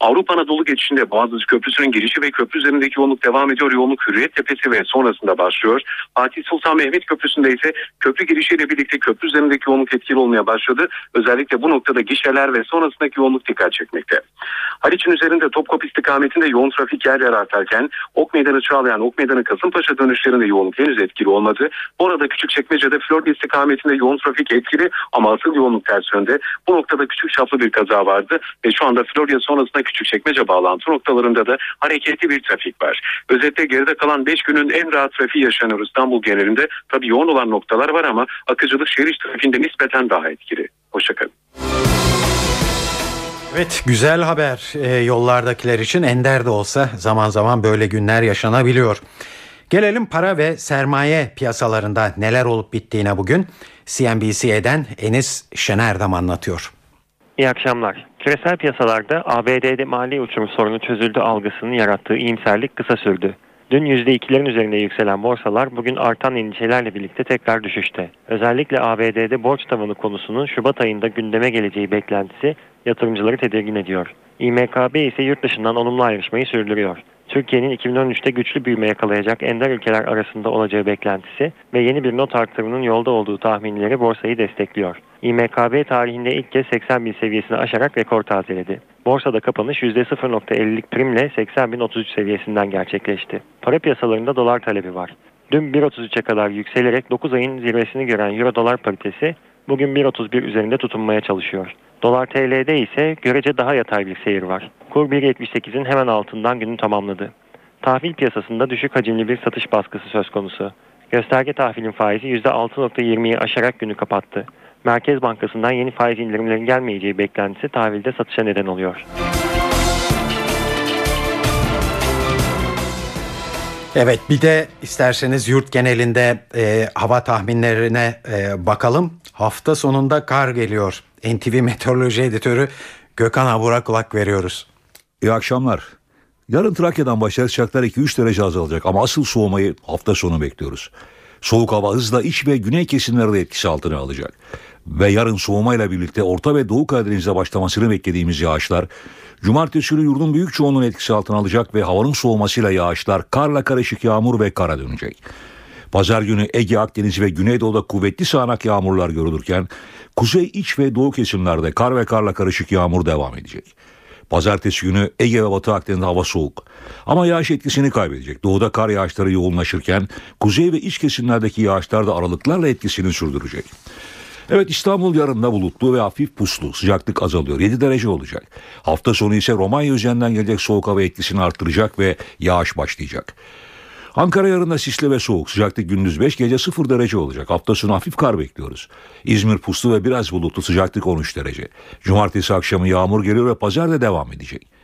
Speaker 14: Avrupa Anadolu geçişinde Boğaziçi Köprüsü'nün girişi ve köprü üzerindeki yoğunluk devam ediyor. Yoğunluk Hürriyet Tepesi ve sonrasında başlıyor. Fatih Sultan Mehmet Köprüsü'nde ise köprü girişiyle birlikte köprü üzerindeki yoğunluk etkili olmaya başladı. Özellikle bu noktada gişeler ve sonrasındaki yoğunluk dikkat çekmekte. Haliç'in üzerinde Topkapı istikametinde yoğun trafik yer yer artarken Ok Meydanı Çağlayan, Ok Meydanı Kasımpaşa dönüşlerinde yoğunluk henüz etkili olmadı. Bu arada Küçükçekmece'de Florida istikametinde yoğun trafik etkili ama asıl yoğunluk ters yönde. Bu noktada küçük çaplı bir kaza vardı ve şu anda Florya sonrasında Küçükçekmece bağlantı noktalarında da hareketli bir trafik var. Özetle geride kalan 5 günün en rahat trafiği yaşanıyor İstanbul genelinde. Tabii yoğun olan noktalar var ama akıcılık şehir içi trafiğinde nispeten daha etkili. Hoşçakalın.
Speaker 2: Evet güzel haber e, yollardakiler için ender de olsa zaman zaman böyle günler yaşanabiliyor. Gelelim para ve sermaye piyasalarında neler olup bittiğine bugün CNBC'den Enis Şenerdam anlatıyor.
Speaker 15: İyi akşamlar. Küresel piyasalarda ABD'de mali uçurum sorunu çözüldü algısının yarattığı iyimserlik kısa sürdü. Dün %2'lerin üzerinde yükselen borsalar bugün artan endişelerle birlikte tekrar düşüşte. Özellikle ABD'de borç tavanı konusunun Şubat ayında gündeme geleceği beklentisi yatırımcıları tedirgin ediyor. İMKB ise yurt dışından olumlu ayrışmayı sürdürüyor. Türkiye'nin 2013'te güçlü büyüme yakalayacak ender ülkeler arasında olacağı beklentisi ve yeni bir not artırımının yolda olduğu tahminleri borsayı destekliyor. İMKB tarihinde ilk kez 80 bin seviyesini aşarak rekor tazeledi. Borsada kapanış %0.50'lik primle 80.033 seviyesinden gerçekleşti. Para piyasalarında dolar talebi var. Dün 1.33'e kadar yükselerek 9 ayın zirvesini gören Euro dolar paritesi bugün 1.31 üzerinde tutunmaya çalışıyor. Dolar TL'de ise görece daha yatay bir seyir var. Kur 1.78'in hemen altından günü tamamladı. Tahvil piyasasında düşük hacimli bir satış baskısı söz konusu. Gösterge tahvilin faizi %6.20'yi aşarak günü kapattı. Merkez Bankası'ndan yeni faiz indirimlerin gelmeyeceği beklentisi tahvilde satışa neden oluyor.
Speaker 2: Evet bir de isterseniz yurt genelinde e, hava tahminlerine e, bakalım. Hafta sonunda kar geliyor. NTV Meteoroloji Editörü Gökhan Abur'a kulak veriyoruz.
Speaker 16: İyi akşamlar. Yarın Trakya'dan başlar sıcaklar 2-3 derece azalacak ama asıl soğumayı hafta sonu bekliyoruz. Soğuk hava hızla iç ve güney kesimlerde etkisi altına alacak. Ve yarın soğumayla birlikte Orta ve Doğu Karadeniz'de başlamasını beklediğimiz yağışlar, Cumartesi günü yurdun büyük çoğunluğunu etkisi altına alacak ve havanın soğumasıyla yağışlar karla karışık yağmur ve kara dönecek. Pazar günü Ege, Akdeniz ve Güneydoğu'da kuvvetli sağanak yağmurlar görülürken kuzey iç ve doğu kesimlerde kar ve karla karışık yağmur devam edecek. Pazartesi günü Ege ve Batı Akdeniz'de hava soğuk. Ama yağış etkisini kaybedecek. Doğuda kar yağışları yoğunlaşırken kuzey ve iç kesimlerdeki yağışlar da aralıklarla etkisini sürdürecek. Evet İstanbul yarın bulutlu ve hafif puslu. Sıcaklık azalıyor. 7 derece olacak. Hafta sonu ise Romanya üzerinden gelecek soğuk hava etkisini arttıracak ve yağış başlayacak. Ankara yarın da sisli ve soğuk. Sıcaklık gündüz 5 gece 0 derece olacak. Hafta sonu hafif kar bekliyoruz. İzmir puslu ve biraz bulutlu sıcaklık 13 derece. Cumartesi akşamı yağmur geliyor ve pazar da devam edecek.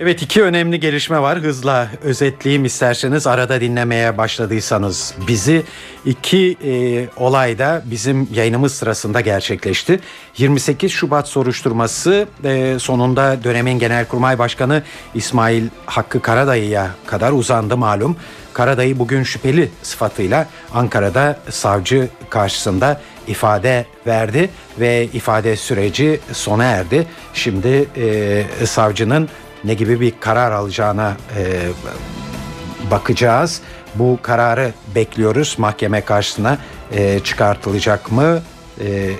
Speaker 2: Evet iki önemli gelişme var. Hızla özetleyeyim isterseniz arada dinlemeye başladıysanız bizi iki e, olay da bizim yayınımız sırasında gerçekleşti. 28 Şubat soruşturması e, sonunda dönemin Genelkurmay Başkanı İsmail Hakkı Karadayı'ya kadar uzandı malum. Karadayı bugün şüpheli sıfatıyla Ankara'da savcı karşısında ifade verdi ve ifade süreci sona erdi. Şimdi e, savcının ne gibi bir karar alacağına e, bakacağız. Bu kararı bekliyoruz. Mahkeme karşısına e, çıkartılacak mı e,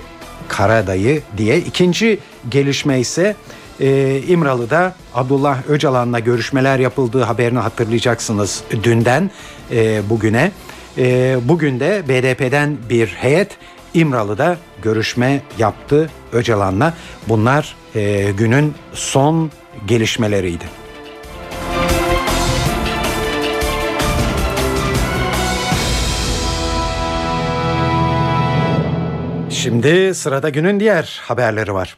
Speaker 2: Karadayı diye. İkinci gelişme ise e, İmralı'da Abdullah Öcalan'la görüşmeler yapıldığı haberini hatırlayacaksınız dünden e, bugüne. E, bugün de BDP'den bir heyet İmralı'da görüşme yaptı Öcalan'la. Bunlar e, günün son gelişmeleriydi. Şimdi sırada günün diğer haberleri var.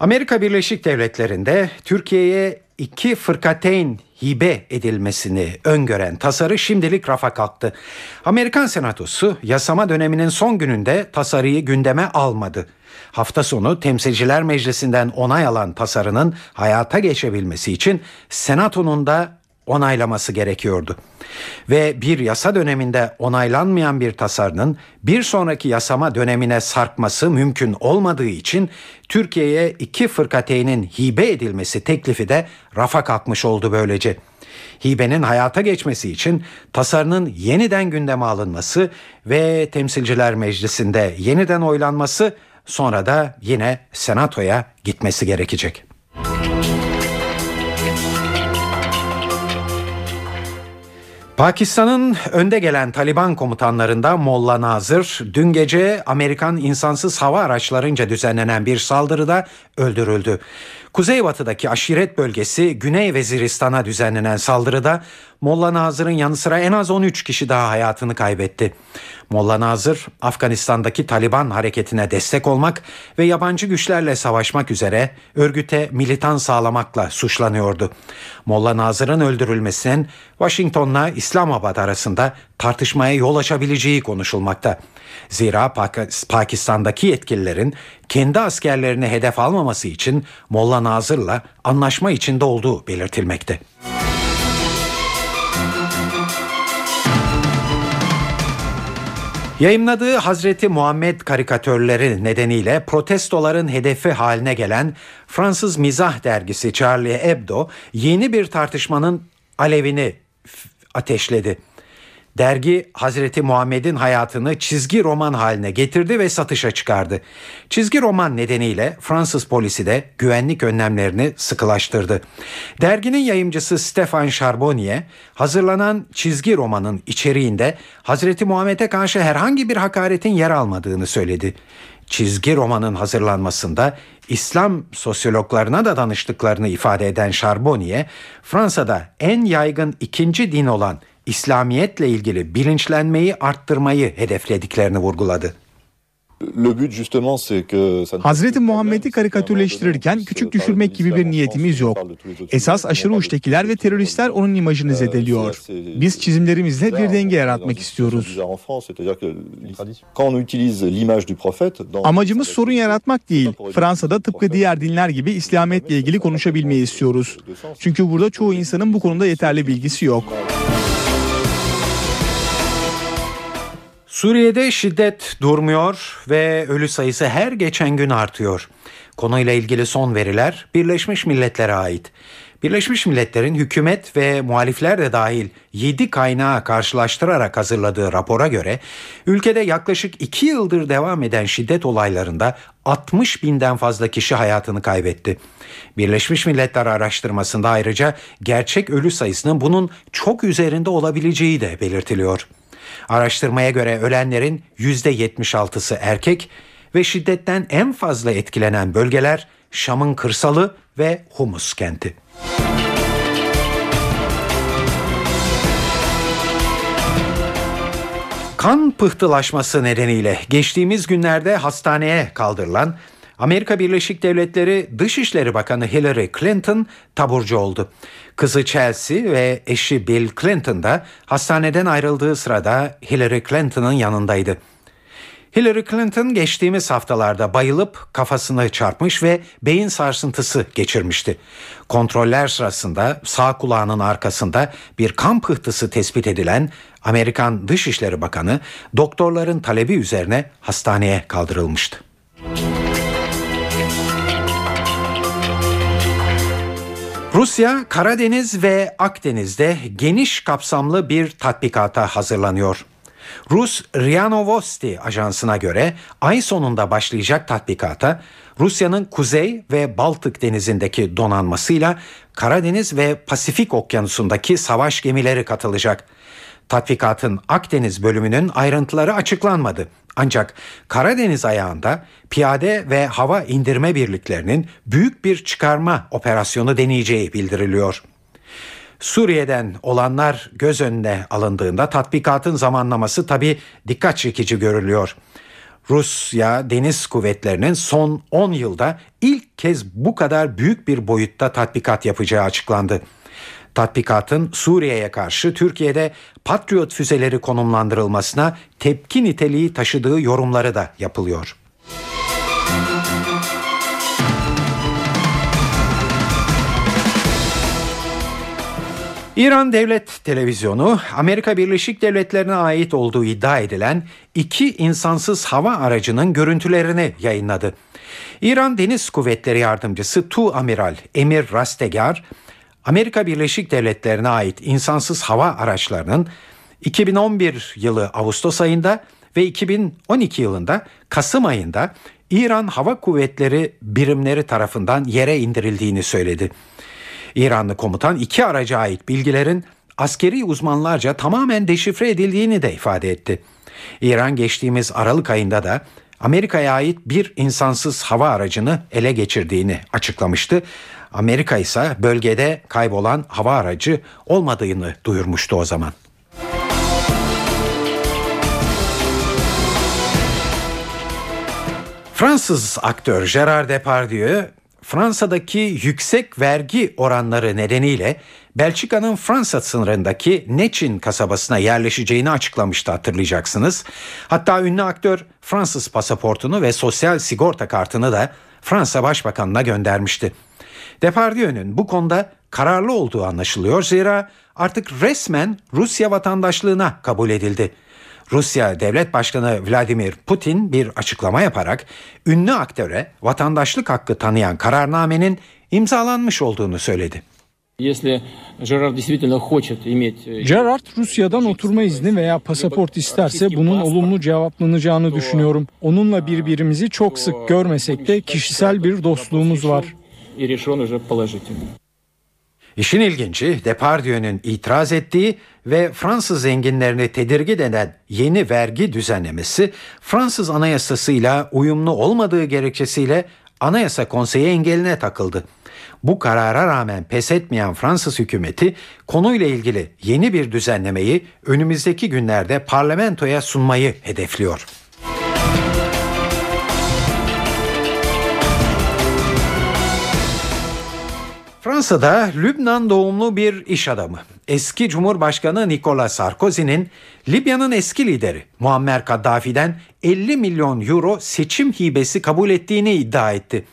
Speaker 2: Amerika Birleşik Devletleri'nde Türkiye'ye iki fırkateyn hibe edilmesini öngören tasarı şimdilik rafa kalktı. Amerikan Senatosu yasama döneminin son gününde tasarıyı gündeme almadı. Hafta sonu Temsilciler Meclisi'nden onay alan tasarının hayata geçebilmesi için Senato'nun da onaylaması gerekiyordu. Ve bir yasa döneminde onaylanmayan bir tasarının bir sonraki yasama dönemine sarkması mümkün olmadığı için Türkiye'ye iki fırkateynin hibe edilmesi teklifi de rafa kalkmış oldu böylece. Hibenin hayata geçmesi için tasarının yeniden gündeme alınması ve Temsilciler Meclisi'nde yeniden oylanması sonra da yine Senato'ya gitmesi gerekecek. Pakistan'ın önde gelen Taliban komutanlarında Molla Nazır dün gece Amerikan insansız hava araçlarınca düzenlenen bir saldırıda öldürüldü. Kuzeybatıdaki aşiret bölgesi Güney Veziristan'a düzenlenen saldırıda Molla Nazır'ın yanı sıra en az 13 kişi daha hayatını kaybetti. Molla Nazır, Afganistan'daki Taliban hareketine destek olmak ve yabancı güçlerle savaşmak üzere örgüte militan sağlamakla suçlanıyordu. Molla Nazır'ın öldürülmesinin Washington'la İslamabad arasında tartışmaya yol açabileceği konuşulmakta. Zira Pakistan'daki yetkililerin kendi askerlerini hedef almaması için Molla Nazır'la anlaşma içinde olduğu belirtilmekte. Yayınladığı Hazreti Muhammed karikatörleri nedeniyle protestoların hedefi haline gelen Fransız mizah dergisi Charlie Hebdo yeni bir tartışmanın alevini ateşledi. Dergi Hazreti Muhammed'in hayatını çizgi roman haline getirdi ve satışa çıkardı. Çizgi roman nedeniyle Fransız polisi de güvenlik önlemlerini sıkılaştırdı. Derginin yayımcısı Stefan Charbonnier hazırlanan çizgi romanın içeriğinde Hazreti Muhammed'e karşı herhangi bir hakaretin yer almadığını söyledi. Çizgi romanın hazırlanmasında İslam sosyologlarına da danıştıklarını ifade eden Charbonnier, Fransa'da en yaygın ikinci din olan İslamiyetle ilgili bilinçlenmeyi arttırmayı hedeflediklerini vurguladı.
Speaker 13: Hazreti Muhammed'i karikatürleştirirken küçük düşürmek gibi bir niyetimiz yok. Esas aşırı uçtakiler ve teröristler onun imajını zedeliyor. Biz çizimlerimizle bir denge yaratmak istiyoruz. Amacımız sorun yaratmak değil. Fransa'da tıpkı diğer dinler gibi İslamiyetle ilgili konuşabilmeyi istiyoruz. Çünkü burada çoğu insanın bu konuda yeterli bilgisi yok.
Speaker 2: Suriye'de şiddet durmuyor ve ölü sayısı her geçen gün artıyor. Konuyla ilgili son veriler Birleşmiş Milletler'e ait. Birleşmiş Milletler'in hükümet ve muhalifler de dahil 7 kaynağı karşılaştırarak hazırladığı rapora göre ülkede yaklaşık 2 yıldır devam eden şiddet olaylarında 60 binden fazla kişi hayatını kaybetti. Birleşmiş Milletler araştırmasında ayrıca gerçek ölü sayısının bunun çok üzerinde olabileceği de belirtiliyor. Araştırmaya göre ölenlerin %76'sı erkek ve şiddetten en fazla etkilenen bölgeler Şam'ın kırsalı ve Humus kenti. Kan pıhtılaşması nedeniyle geçtiğimiz günlerde hastaneye kaldırılan Amerika Birleşik Devletleri Dışişleri Bakanı Hillary Clinton taburcu oldu. Kızı Chelsea ve eşi Bill Clinton da hastaneden ayrıldığı sırada Hillary Clinton'ın yanındaydı. Hillary Clinton geçtiğimiz haftalarda bayılıp kafasını çarpmış ve beyin sarsıntısı geçirmişti. Kontroller sırasında sağ kulağının arkasında bir kan pıhtısı tespit edilen Amerikan Dışişleri Bakanı doktorların talebi üzerine hastaneye kaldırılmıştı. Rusya Karadeniz ve Akdeniz'de geniş kapsamlı bir tatbikata hazırlanıyor. Rus RIA Novosti ajansına göre ay sonunda başlayacak tatbikata Rusya'nın Kuzey ve Baltık denizindeki donanmasıyla Karadeniz ve Pasifik okyanusundaki savaş gemileri katılacak. Tatbikatın Akdeniz bölümünün ayrıntıları açıklanmadı. Ancak Karadeniz ayağında piyade ve hava indirme birliklerinin büyük bir çıkarma operasyonu deneyeceği bildiriliyor. Suriye'den olanlar göz önüne alındığında tatbikatın zamanlaması tabi dikkat çekici görülüyor. Rusya deniz kuvvetlerinin son 10 yılda ilk kez bu kadar büyük bir boyutta tatbikat yapacağı açıklandı. Tatbikatın Suriye'ye karşı Türkiye'de Patriot füzeleri konumlandırılmasına tepki niteliği taşıdığı yorumları da yapılıyor. İran Devlet Televizyonu Amerika Birleşik Devletleri'ne ait olduğu iddia edilen iki insansız hava aracının görüntülerini yayınladı. İran Deniz Kuvvetleri Yardımcısı Tu Amiral Emir Rastegar, Amerika Birleşik Devletleri'ne ait insansız hava araçlarının 2011 yılı Ağustos ayında ve 2012 yılında Kasım ayında İran Hava Kuvvetleri birimleri tarafından yere indirildiğini söyledi. İranlı komutan iki araca ait bilgilerin askeri uzmanlarca tamamen deşifre edildiğini de ifade etti. İran geçtiğimiz Aralık ayında da Amerika'ya ait bir insansız hava aracını ele geçirdiğini açıklamıştı. Amerika ise bölgede kaybolan hava aracı olmadığını duyurmuştu o zaman. Fransız aktör Gerard Depardieu Fransa'daki yüksek vergi oranları nedeniyle Belçika'nın Fransa sınırındaki Neçin kasabasına yerleşeceğini açıklamıştı hatırlayacaksınız. Hatta ünlü aktör Fransız pasaportunu ve sosyal sigorta kartını da Fransa Başbakanına göndermişti. Depardiyö'nün bu konuda kararlı olduğu anlaşılıyor zira artık resmen Rusya vatandaşlığına kabul edildi. Rusya Devlet Başkanı Vladimir Putin bir açıklama yaparak ünlü aktöre vatandaşlık hakkı tanıyan kararnamenin imzalanmış olduğunu söyledi.
Speaker 17: Gerard
Speaker 18: Rusya'dan oturma izni veya pasaport isterse bunun olumlu cevaplanacağını düşünüyorum. Onunla birbirimizi çok sık görmesek de kişisel bir dostluğumuz var.
Speaker 2: İşin ilginci Depardieu'nun itiraz ettiği ve Fransız zenginlerini tedirgin eden yeni vergi düzenlemesi Fransız anayasasıyla uyumlu olmadığı gerekçesiyle Anayasa Konseyi engeline takıldı. Bu karara rağmen pes etmeyen Fransız hükümeti konuyla ilgili yeni bir düzenlemeyi önümüzdeki günlerde parlamentoya sunmayı hedefliyor. Fransa'da Lübnan doğumlu bir iş adamı, eski Cumhurbaşkanı Nicolas Sarkozy'nin Libya'nın eski lideri Muammer Kaddafi'den 50 milyon euro seçim hibesi kabul ettiğini iddia etti.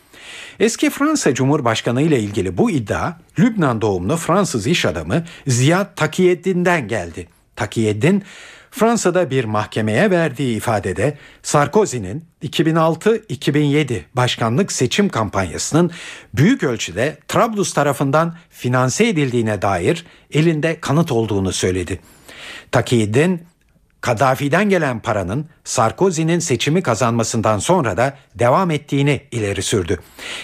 Speaker 2: Eski Fransa Cumhurbaşkanı ile ilgili bu iddia Lübnan doğumlu Fransız iş adamı Ziyad Takiyettin'den geldi. Takiyeddin Fransa'da bir mahkemeye verdiği ifadede Sarkozy'nin 2006-2007 başkanlık seçim kampanyasının büyük ölçüde Trablus tarafından finanse edildiğine dair elinde kanıt olduğunu söyledi. Takiyeddin Kaddafi'den gelen paranın Sarkozy'nin seçimi kazanmasından sonra da devam ettiğini ileri sürdü.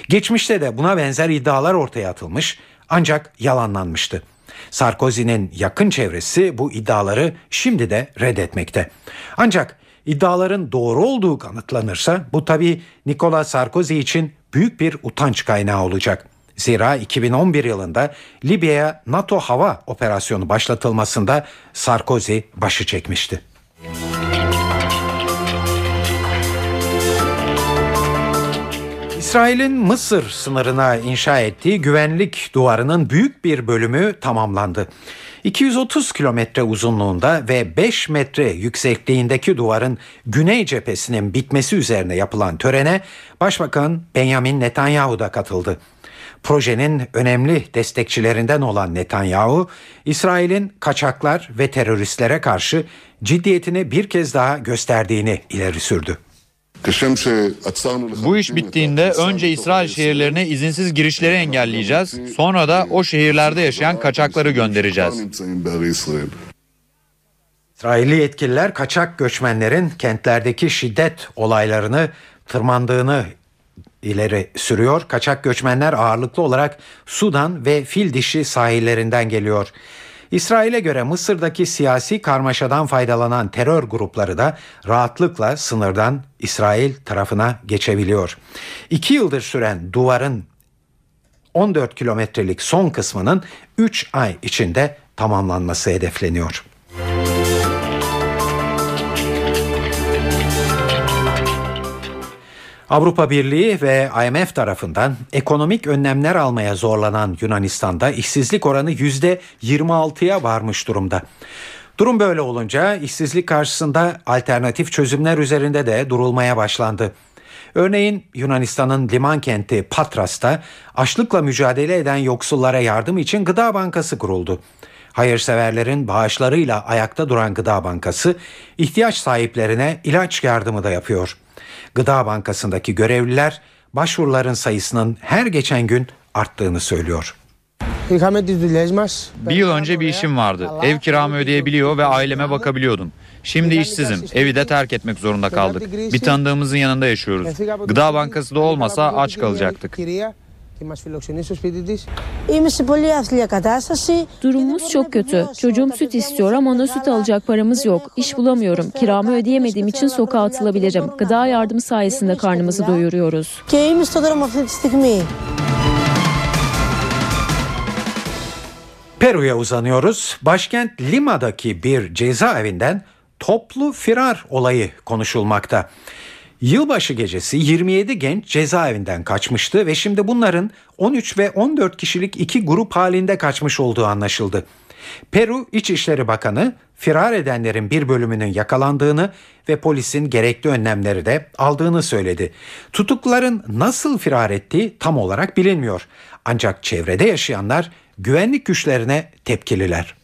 Speaker 2: Geçmişte de buna benzer iddialar ortaya atılmış ancak yalanlanmıştı. Sarkozy'nin yakın çevresi bu iddiaları şimdi de reddetmekte. Ancak iddiaların doğru olduğu kanıtlanırsa bu tabi Nicolas Sarkozy için büyük bir utanç kaynağı olacak. Zira 2011 yılında Libya'ya NATO hava operasyonu başlatılmasında Sarkozy başı çekmişti. İsrail'in Mısır sınırına inşa ettiği güvenlik duvarının büyük bir bölümü tamamlandı. 230 kilometre uzunluğunda ve 5 metre yüksekliğindeki duvarın güney cephesinin bitmesi üzerine yapılan törene Başbakan Benjamin Netanyahu da katıldı. Projenin önemli destekçilerinden olan Netanyahu, İsrail'in kaçaklar ve teröristlere karşı ciddiyetini bir kez daha gösterdiğini ileri sürdü.
Speaker 19: Bu iş bittiğinde önce İsrail şehirlerine izinsiz girişleri engelleyeceğiz. Sonra da o şehirlerde yaşayan kaçakları göndereceğiz.
Speaker 2: İsrailli yetkililer kaçak göçmenlerin kentlerdeki şiddet olaylarını tırmandığını ileri sürüyor. Kaçak göçmenler ağırlıklı olarak Sudan ve Fil dişi sahillerinden geliyor. İsrail'e göre Mısır'daki siyasi karmaşadan faydalanan terör grupları da rahatlıkla sınırdan İsrail tarafına geçebiliyor. İki yıldır süren duvarın 14 kilometrelik son kısmının 3 ay içinde tamamlanması hedefleniyor. Avrupa Birliği ve IMF tarafından ekonomik önlemler almaya zorlanan Yunanistan'da işsizlik oranı %26'ya varmış durumda. Durum böyle olunca işsizlik karşısında alternatif çözümler üzerinde de durulmaya başlandı. Örneğin Yunanistan'ın liman kenti Patras'ta açlıkla mücadele eden yoksullara yardım için Gıda Bankası kuruldu. Hayırseverlerin bağışlarıyla ayakta duran Gıda Bankası ihtiyaç sahiplerine ilaç yardımı da yapıyor. Gıda Bankası'ndaki görevliler başvuruların sayısının her geçen gün arttığını söylüyor.
Speaker 19: Bir yıl önce bir işim vardı. Ev kiramı ödeyebiliyor ve aileme bakabiliyordum. Şimdi işsizim. Evi de terk etmek zorunda kaldık. Bir tanıdığımızın yanında yaşıyoruz. Gıda bankası da olmasa aç kalacaktık.
Speaker 20: Durumumuz çok kötü. Çocuğum süt istiyor ama ona süt alacak paramız yok. İş bulamıyorum. Kiramı ödeyemediğim için sokağa atılabilirim. Gıda yardımı sayesinde karnımızı doyuruyoruz.
Speaker 2: Peru'ya uzanıyoruz. Başkent Lima'daki bir cezaevinden toplu firar olayı konuşulmakta. Yılbaşı gecesi 27 genç cezaevinden kaçmıştı ve şimdi bunların 13 ve 14 kişilik iki grup halinde kaçmış olduğu anlaşıldı. Peru İçişleri Bakanı firar edenlerin bir bölümünün yakalandığını ve polisin gerekli önlemleri de aldığını söyledi. Tutukluların nasıl firar ettiği tam olarak bilinmiyor. Ancak çevrede yaşayanlar güvenlik güçlerine tepkililer.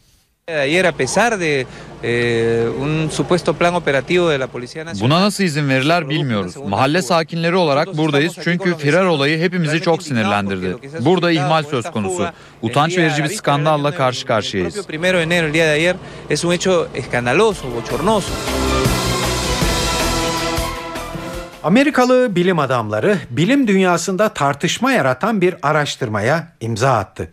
Speaker 21: Ayer a pesar de eh, un supuesto plan operativo de la Policía Nacional.
Speaker 19: Buna nasıl izin verirler bilmiyoruz. Mahalle sakinleri olarak buradayız çünkü firar olayı hepimizi çok sinirlendirdi. Burada ihmal söz konusu. Utanç verici bir skandalla karşı karşıyayız.
Speaker 21: Primero de enero, el día de ayer, es un hecho escandaloso, bochornoso.
Speaker 2: Amerikalı bilim adamları bilim dünyasında tartışma yaratan bir araştırmaya imza attı.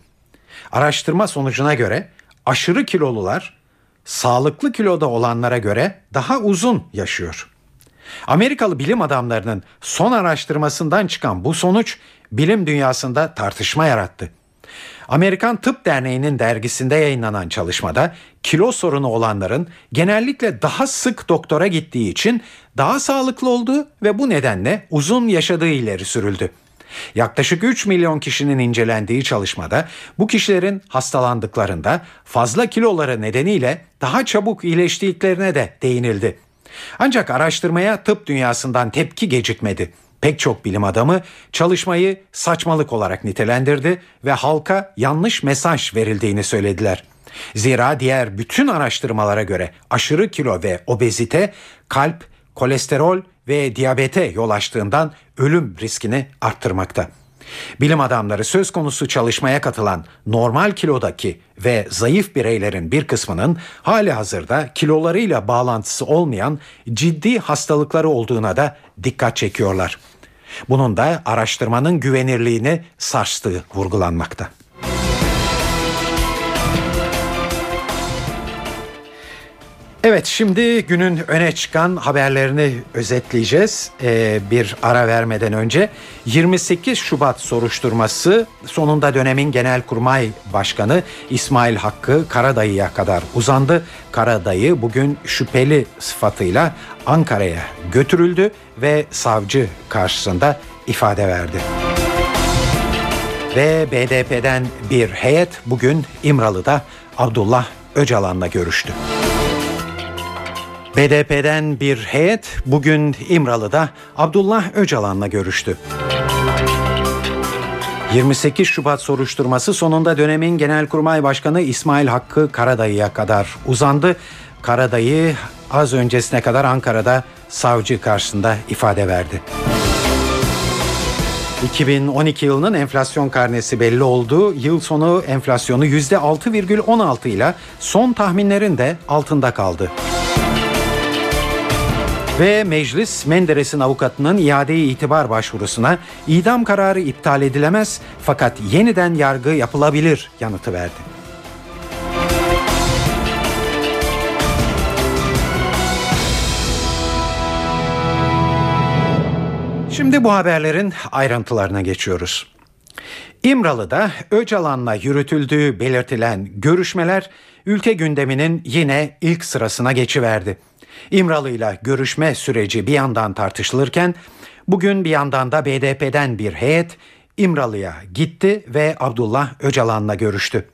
Speaker 2: Araştırma sonucuna göre aşırı kilolular sağlıklı kiloda olanlara göre daha uzun yaşıyor. Amerikalı bilim adamlarının son araştırmasından çıkan bu sonuç bilim dünyasında tartışma yarattı. Amerikan Tıp Derneği'nin dergisinde yayınlanan çalışmada kilo sorunu olanların genellikle daha sık doktora gittiği için daha sağlıklı olduğu ve bu nedenle uzun yaşadığı ileri sürüldü. Yaklaşık 3 milyon kişinin incelendiği çalışmada bu kişilerin hastalandıklarında fazla kiloları nedeniyle daha çabuk iyileştiklerine de değinildi. Ancak araştırmaya tıp dünyasından tepki gecikmedi. Pek çok bilim adamı çalışmayı saçmalık olarak nitelendirdi ve halka yanlış mesaj verildiğini söylediler. Zira diğer bütün araştırmalara göre aşırı kilo ve obezite kalp, kolesterol ve diyabete yol açtığından ölüm riskini arttırmakta. Bilim adamları söz konusu çalışmaya katılan normal kilodaki ve zayıf bireylerin bir kısmının hali hazırda kilolarıyla bağlantısı olmayan ciddi hastalıkları olduğuna da dikkat çekiyorlar. Bunun da araştırmanın güvenirliğini sarstığı vurgulanmakta. Evet şimdi günün öne çıkan haberlerini özetleyeceğiz. Ee, bir ara vermeden önce 28 Şubat soruşturması sonunda dönemin Genelkurmay Başkanı İsmail Hakkı Karadayı'ya kadar uzandı. Karadayı bugün şüpheli sıfatıyla Ankara'ya götürüldü ve savcı karşısında ifade verdi. Ve BDP'den bir heyet bugün İmralı'da Abdullah Öcalan'la görüştü. BDP'den bir heyet bugün İmralı'da Abdullah Öcalan'la görüştü. 28 Şubat soruşturması sonunda dönemin Genelkurmay Başkanı İsmail Hakkı Karadayı'ya kadar uzandı. Karadayı az öncesine kadar Ankara'da savcı karşısında ifade verdi. 2012 yılının enflasyon karnesi belli oldu. Yıl sonu enflasyonu %6,16 ile son tahminlerin de altında kaldı. Ve meclis Menderes'in avukatının iade itibar başvurusuna idam kararı iptal edilemez fakat yeniden yargı yapılabilir yanıtı verdi. Şimdi bu haberlerin ayrıntılarına geçiyoruz. İmralı'da Öcalan'la yürütüldüğü belirtilen görüşmeler ülke gündeminin yine ilk sırasına geçiverdi. İmralı'yla görüşme süreci bir yandan tartışılırken bugün bir yandan da BDP'den bir heyet İmralı'ya gitti ve Abdullah Öcalan'la görüştü.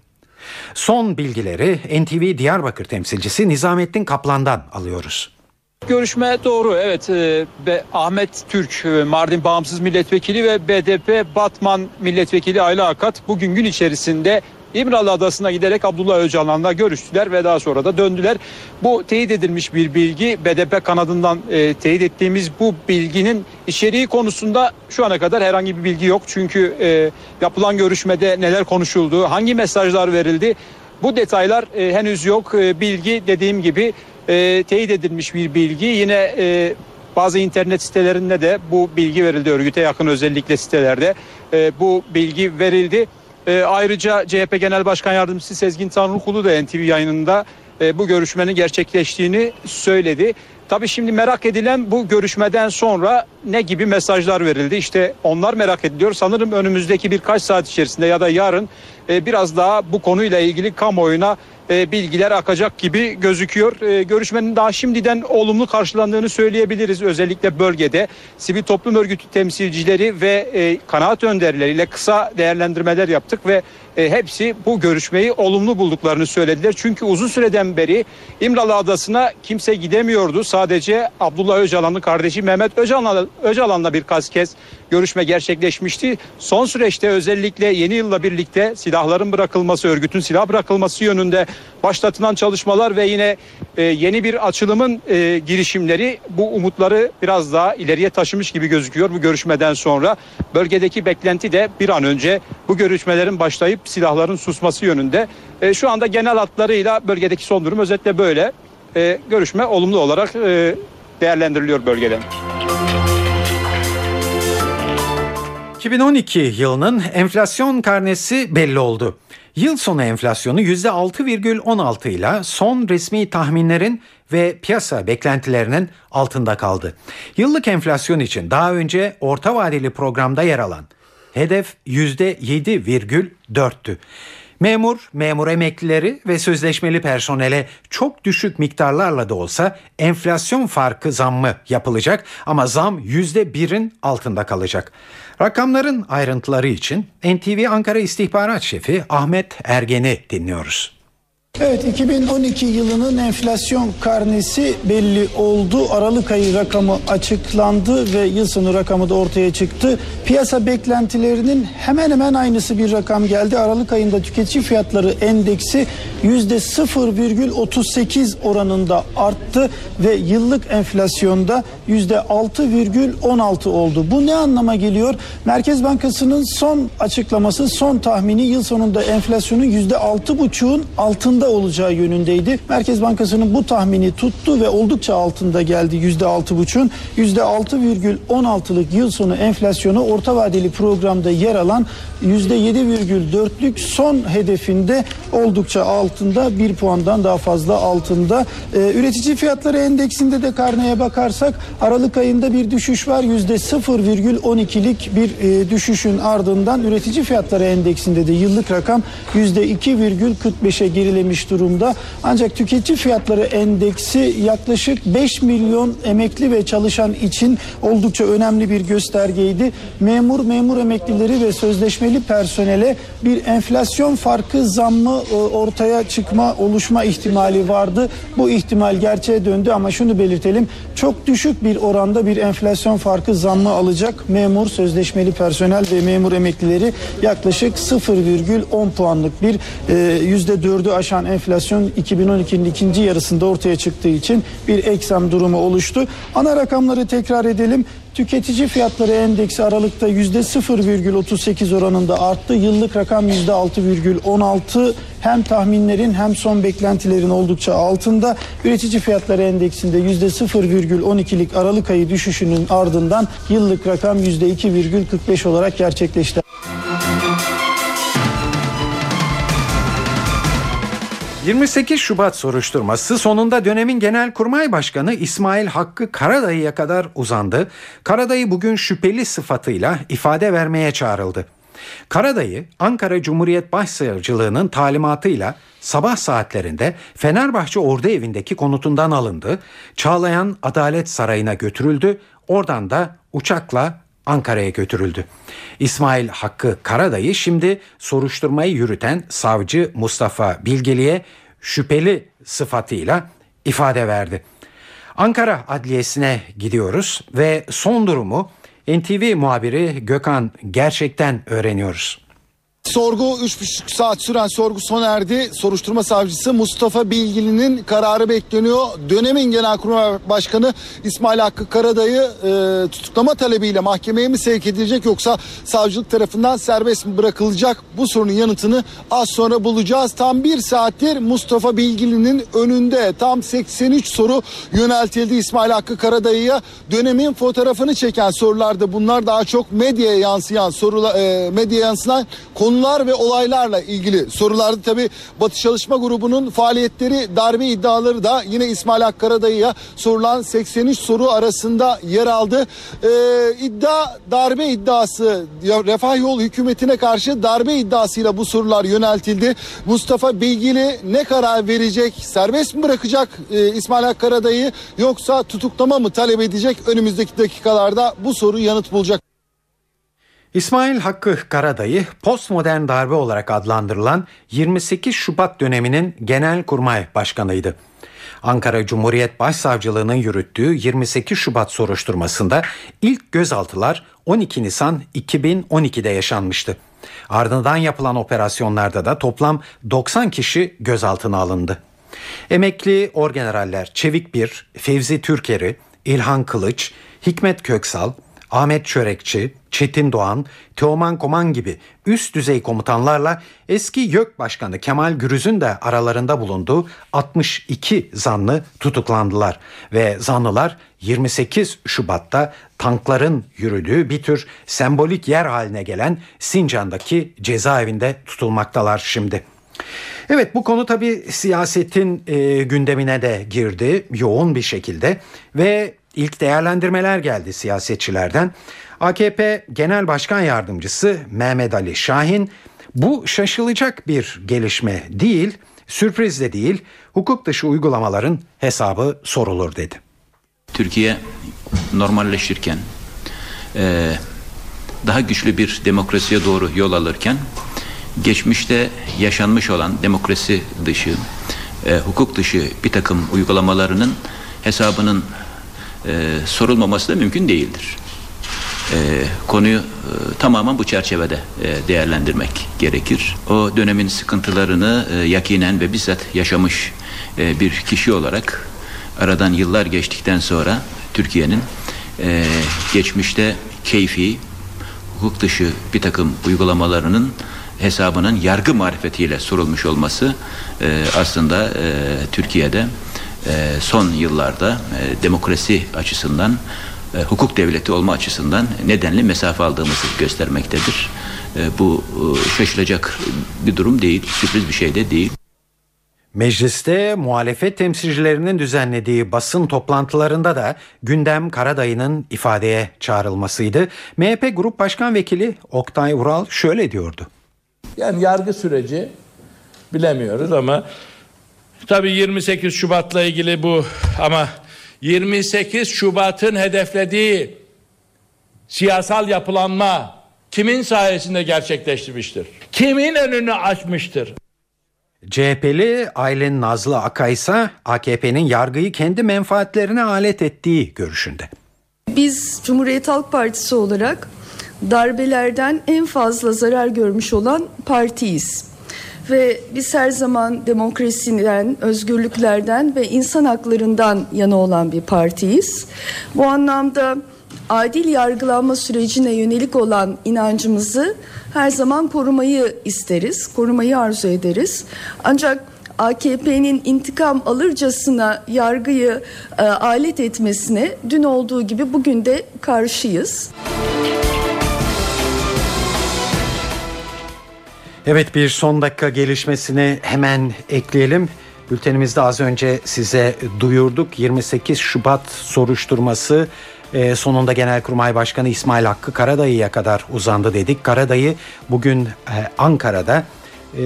Speaker 2: Son bilgileri NTV Diyarbakır temsilcisi Nizamettin Kaplan'dan alıyoruz.
Speaker 9: Görüşme doğru evet e, Ahmet Türk e, Mardin Bağımsız Milletvekili ve BDP Batman Milletvekili Ayla Akat bugün gün içerisinde İmralı Adası'na giderek Abdullah Öcalan'la görüştüler ve daha sonra da döndüler. Bu teyit edilmiş bir bilgi. BDP kanadından e, teyit ettiğimiz bu bilginin içeriği konusunda şu ana kadar herhangi bir bilgi yok. Çünkü e, yapılan görüşmede neler konuşuldu, hangi mesajlar verildi bu detaylar e, henüz yok. E, bilgi dediğim gibi e, teyit edilmiş bir bilgi. Yine e, bazı internet sitelerinde de bu bilgi verildi örgüte yakın özellikle sitelerde e, bu bilgi verildi. E, ayrıca CHP Genel Başkan Yardımcısı Sezgin Tanrıkulu da NTV yayınında e, bu görüşmenin gerçekleştiğini söyledi. Tabii şimdi merak edilen bu görüşmeden sonra ne gibi mesajlar verildi? İşte onlar merak ediliyor. Sanırım önümüzdeki birkaç saat içerisinde ya da yarın e, biraz daha bu konuyla ilgili kamuoyuna e, bilgiler akacak gibi gözüküyor. E, görüşmenin daha şimdiden olumlu karşılandığını söyleyebiliriz. Özellikle bölgede sivil toplum örgütü temsilcileri ve e, kanaat önderleriyle kısa değerlendirmeler yaptık ve hepsi bu görüşmeyi olumlu bulduklarını söylediler. Çünkü uzun süreden beri İmralı Adası'na kimse gidemiyordu. Sadece Abdullah Öcalan'ın kardeşi Mehmet Öcalan'la, Öcalan'la birkaç kez görüşme gerçekleşmişti. Son süreçte özellikle yeni yılla birlikte silahların bırakılması, örgütün silah bırakılması yönünde başlatılan çalışmalar ve yine e, yeni bir açılımın e, girişimleri bu umutları biraz daha ileriye taşımış gibi gözüküyor bu görüşmeden sonra. Bölgedeki beklenti de bir an önce bu görüşmelerin başlayıp silahların susması yönünde. E, şu anda genel hatlarıyla bölgedeki son durum özetle böyle. E, görüşme olumlu olarak e, değerlendiriliyor bölgeden.
Speaker 2: 2012 yılının enflasyon karnesi belli oldu. Yıl sonu enflasyonu %6,16 ile son resmi tahminlerin ve piyasa beklentilerinin altında kaldı. Yıllık enflasyon için daha önce orta vadeli programda yer alan hedef %7,4'tü. Memur, memur emeklileri ve sözleşmeli personele çok düşük miktarlarla da olsa enflasyon farkı zammı yapılacak ama zam %1'in altında kalacak. Rakamların ayrıntıları için NTV Ankara İstihbarat Şefi Ahmet Ergen'i dinliyoruz.
Speaker 8: Evet 2012 yılının enflasyon karnesi belli oldu. Aralık ayı rakamı açıklandı ve yıl sonu rakamı da ortaya çıktı. Piyasa beklentilerinin hemen hemen aynısı bir rakam geldi. Aralık ayında tüketici fiyatları endeksi %0,38 oranında arttı ve yıllık enflasyonda %6,16 oldu. Bu ne anlama geliyor? Merkez Bankası'nın son açıklaması, son tahmini yıl sonunda enflasyonun %6,5'un altında olacağı yönündeydi. Merkez Bankası'nın bu tahmini tuttu ve oldukça altında geldi %6,5'un. %6,16'lık yıl sonu enflasyonu orta vadeli programda yer alan %7,4'lük son hedefinde oldukça altında bir puandan daha fazla altında. Ee, üretici fiyatları endeksinde de karneye bakarsak Aralık ayında bir düşüş var. %0,12'lik bir e, düşüşün ardından üretici fiyatları endeksinde de yıllık rakam %2,45'e gerilemiş durumda. Ancak tüketici fiyatları endeksi yaklaşık 5 milyon emekli ve çalışan için oldukça önemli bir göstergeydi. Memur, memur emeklileri ve sözleşmeli personele bir enflasyon farkı zammı e, ortaya çıkma, oluşma ihtimali vardı. Bu ihtimal gerçeğe döndü ama şunu belirtelim. Çok düşük bir oranda bir enflasyon farkı zammı alacak memur, sözleşmeli personel ve memur emeklileri yaklaşık 0,10 puanlık bir e, %4'ü aşan enflasyon 2012'nin ikinci yarısında ortaya çıktığı için bir eksem durumu oluştu. Ana rakamları tekrar edelim. Tüketici fiyatları endeksi Aralık'ta %0,38 oranında arttı. Yıllık rakam %6,16 hem tahminlerin hem son beklentilerin oldukça altında. Üretici fiyatları endeksinde %0,12'lik Aralık ayı düşüşünün ardından yıllık rakam %2,45 olarak gerçekleşti.
Speaker 2: ...28 Şubat soruşturması sonunda dönemin Genelkurmay Başkanı İsmail Hakkı Karadayı'ya kadar uzandı. Karadayı bugün şüpheli sıfatıyla ifade vermeye çağrıldı. Karadayı Ankara Cumhuriyet Başsavcılığı'nın talimatıyla sabah saatlerinde Fenerbahçe Ordu Evi'ndeki konutundan alındı. Çağlayan Adalet Sarayı'na götürüldü. Oradan da uçakla Ankara'ya götürüldü. İsmail Hakkı Karadayı şimdi soruşturmayı yürüten savcı Mustafa Bilgeli'ye şüpheli sıfatıyla ifade verdi. Ankara Adliyesi'ne gidiyoruz ve son durumu NTV muhabiri Gökhan gerçekten öğreniyoruz.
Speaker 3: Sorgu 3,5 saat süren sorgu sona erdi. Soruşturma savcısı Mustafa Bilgili'nin kararı bekleniyor. Dönemin Genelkurmay Başkanı İsmail Hakkı Karadayı e, tutuklama talebiyle mahkemeye mi sevk edilecek yoksa savcılık tarafından serbest mi bırakılacak? Bu sorunun yanıtını az sonra bulacağız. Tam bir saattir Mustafa Bilgili'nin önünde tam 83 soru yöneltildi İsmail Hakkı Karadayı'ya. Dönemin fotoğrafını çeken sorularda bunlar daha çok medyaya yansıyan sorular, e, medyaya yansıyan konu konular ve olaylarla ilgili sorulardı. Tabi Batı Çalışma Grubu'nun faaliyetleri darbe iddiaları da yine İsmail Hakkaradayı'ya sorulan 83 soru arasında yer aldı. Ee, iddia darbe iddiası Refah Yol hükümetine karşı darbe iddiasıyla bu sorular yöneltildi. Mustafa Bilgili ne karar verecek? Serbest mi bırakacak e, İsmail Hakkaradayı yoksa tutuklama mı talep edecek? Önümüzdeki dakikalarda bu soru yanıt bulacak.
Speaker 2: İsmail Hakkı Karadayı postmodern darbe olarak adlandırılan 28 Şubat döneminin Genelkurmay Başkanıydı. Ankara Cumhuriyet Başsavcılığı'nın yürüttüğü 28 Şubat soruşturmasında ilk gözaltılar 12 Nisan 2012'de yaşanmıştı. Ardından yapılan operasyonlarda da toplam 90 kişi gözaltına alındı. Emekli orgeneraller Çevik Bir, Fevzi Türkeri, İlhan Kılıç, Hikmet Köksal, Ahmet Çörekçi, Çetin Doğan, Teoman Koman gibi üst düzey komutanlarla eski YÖK Başkanı Kemal Gürüz'ün de aralarında bulunduğu 62 zanlı tutuklandılar ve zanlılar 28 Şubat'ta tankların yürüdüğü bir tür sembolik yer haline gelen Sincan'daki cezaevinde tutulmaktalar şimdi. Evet bu konu tabi siyasetin e, gündemine de girdi yoğun bir şekilde ve ilk değerlendirmeler geldi siyasetçilerden. AKP Genel Başkan Yardımcısı Mehmet Ali Şahin bu şaşılacak bir gelişme değil, sürpriz de değil, hukuk dışı uygulamaların hesabı sorulur dedi.
Speaker 5: Türkiye normalleşirken, e, daha güçlü bir demokrasiye doğru yol alırken geçmişte yaşanmış olan demokrasi dışı, e, hukuk dışı bir takım uygulamalarının hesabının e, sorulmaması da mümkün değildir. E, konuyu e, tamamen bu çerçevede e, değerlendirmek gerekir. O dönemin sıkıntılarını e, yakinen ve bizzat yaşamış e, bir kişi olarak aradan yıllar geçtikten sonra Türkiye'nin e, geçmişte keyfi, hukuk dışı bir takım uygulamalarının hesabının yargı marifetiyle sorulmuş olması e, aslında e, Türkiye'de e, son yıllarda e, demokrasi açısından e, hukuk devleti olma açısından nedenli mesafe aldığımızı göstermektedir. E, bu e, şaşılacak bir durum değil, sürpriz bir şey de değil.
Speaker 2: Mecliste muhalefet temsilcilerinin düzenlediği basın toplantılarında da gündem Karadayı'nın ifadeye çağrılmasıydı. MHP Grup Başkan Vekili Oktay Vural şöyle diyordu.
Speaker 6: Yani yargı süreci bilemiyoruz ama tabii 28 Şubat'la ilgili bu ama 28 Şubat'ın hedeflediği siyasal yapılanma kimin sayesinde gerçekleştirmiştir? Kimin önünü açmıştır?
Speaker 2: CHP'li Aylin Nazlı Akaysa AKP'nin yargıyı kendi menfaatlerine alet ettiği görüşünde.
Speaker 7: Biz Cumhuriyet Halk Partisi olarak darbelerden en fazla zarar görmüş olan partiyiz. Ve biz her zaman demokrasiden, özgürlüklerden ve insan haklarından yana olan bir partiyiz. Bu anlamda adil yargılanma sürecine yönelik olan inancımızı her zaman korumayı isteriz, korumayı arzu ederiz. Ancak AKP'nin intikam alırcasına yargıyı e, alet etmesine dün olduğu gibi bugün de karşıyız.
Speaker 2: Evet bir son dakika gelişmesini hemen ekleyelim. Bültenimizde az önce size duyurduk. 28 Şubat soruşturması e, sonunda Genelkurmay Başkanı İsmail Hakkı Karadayı'ya kadar uzandı dedik. Karadayı bugün e, Ankara'da e,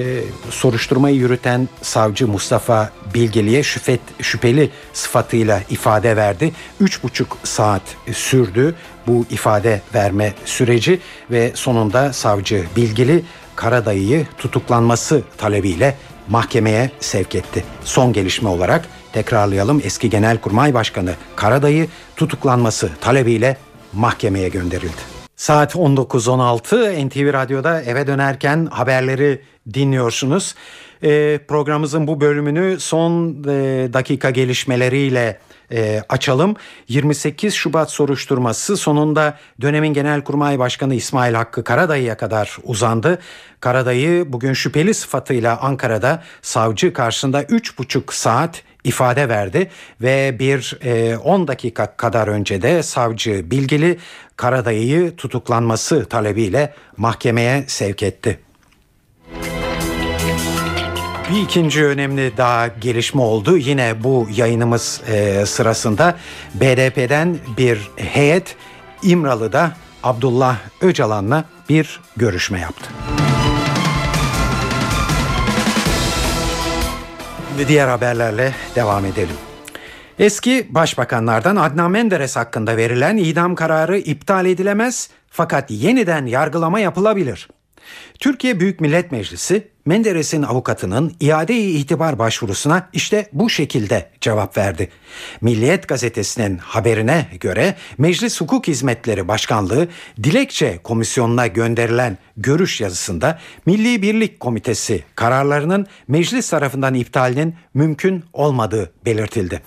Speaker 2: soruşturmayı yürüten savcı Mustafa Bilgeli'ye şüpheli sıfatıyla ifade verdi. Üç buçuk saat sürdü bu ifade verme süreci ve sonunda savcı Bilgili Karadayı'yı tutuklanması talebiyle mahkemeye sevk etti. Son gelişme olarak tekrarlayalım eski Genelkurmay Başkanı Karadayı tutuklanması talebiyle mahkemeye gönderildi. Saat 19.16 NTV Radyo'da eve dönerken haberleri dinliyorsunuz. E, programımızın bu bölümünü son e, dakika gelişmeleriyle e, açalım. 28 Şubat soruşturması sonunda dönemin Genelkurmay Başkanı İsmail Hakkı Karadayı'ya kadar uzandı. Karadayı bugün şüpheli sıfatıyla Ankara'da savcı karşısında 3,5 saat ifade verdi ve bir e, 10 dakika kadar önce de savcı Bilgili Karadayı'yı tutuklanması talebiyle mahkemeye sevk etti. Bir ikinci önemli daha gelişme oldu. Yine bu yayınımız e, sırasında BDP'den bir heyet İmralı'da Abdullah Öcalan'la bir görüşme yaptı. Diğer haberlerle devam edelim. Eski başbakanlardan Adnan Menderes hakkında verilen idam kararı iptal edilemez fakat yeniden yargılama yapılabilir. Türkiye Büyük Millet Meclisi Menderes'in avukatının iade-i itibar başvurusuna işte bu şekilde cevap verdi. Milliyet gazetesinin haberine göre Meclis Hukuk Hizmetleri Başkanlığı dilekçe komisyonuna gönderilen görüş yazısında Milli Birlik Komitesi kararlarının meclis tarafından iptalinin mümkün olmadığı belirtildi.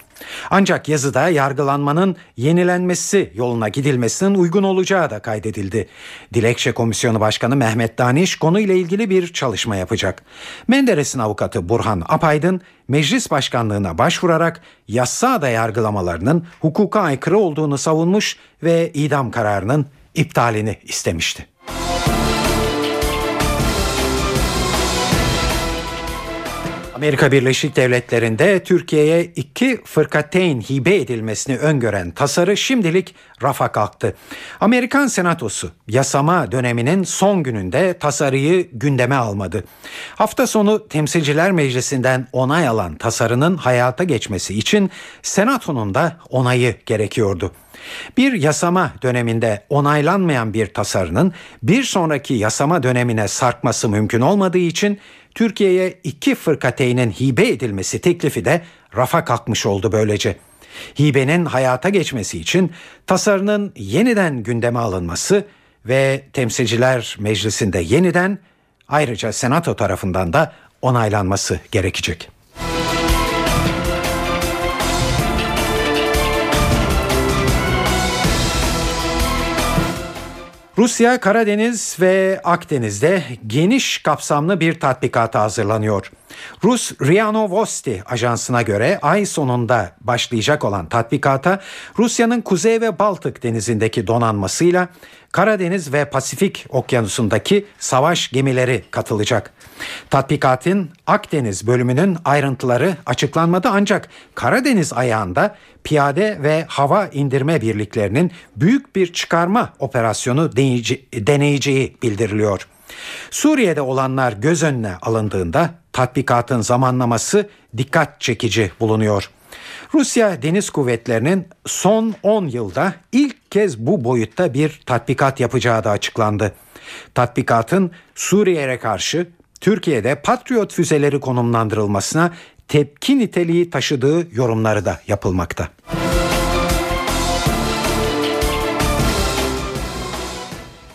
Speaker 2: Ancak yazıda yargılanmanın yenilenmesi yoluna gidilmesinin uygun olacağı da kaydedildi. Dilekçe Komisyonu Başkanı Mehmet Daniş konuyla ilgili bir çalışma yapacak. Menderes'in avukatı Burhan Apaydın meclis başkanlığına başvurarak yassa da yargılamalarının hukuka aykırı olduğunu savunmuş ve idam kararının iptalini istemişti. Amerika Birleşik Devletleri'nde Türkiye'ye iki fırkateyn hibe edilmesini öngören tasarı şimdilik rafa kalktı. Amerikan Senatosu yasama döneminin son gününde tasarıyı gündeme almadı. Hafta sonu Temsilciler Meclisi'nden onay alan tasarının hayata geçmesi için Senato'nun da onayı gerekiyordu. Bir yasama döneminde onaylanmayan bir tasarının bir sonraki yasama dönemine sarkması mümkün olmadığı için Türkiye'ye iki fırkateynin hibe edilmesi teklifi de rafa kalkmış oldu böylece. Hibenin hayata geçmesi için tasarının yeniden gündeme alınması ve Temsilciler Meclisi'nde yeniden ayrıca Senato tarafından da onaylanması gerekecek. Rusya Karadeniz ve Akdeniz'de geniş kapsamlı bir tatbikata hazırlanıyor. Rus RIA Novosti ajansına göre ay sonunda başlayacak olan tatbikata Rusya'nın Kuzey ve Baltık denizindeki donanmasıyla Karadeniz ve Pasifik okyanusundaki savaş gemileri katılacak. Tatbikatın Akdeniz bölümünün ayrıntıları açıklanmadı ancak Karadeniz ayağında piyade ve hava indirme birliklerinin büyük bir çıkarma operasyonu deneyeceği bildiriliyor. Suriye'de olanlar göz önüne alındığında tatbikatın zamanlaması dikkat çekici bulunuyor. Rusya Deniz Kuvvetleri'nin son 10 yılda ilk kez bu boyutta bir tatbikat yapacağı da açıklandı. Tatbikatın Suriye'ye karşı Türkiye'de Patriot füzeleri konumlandırılmasına tepki niteliği taşıdığı yorumları da yapılmakta.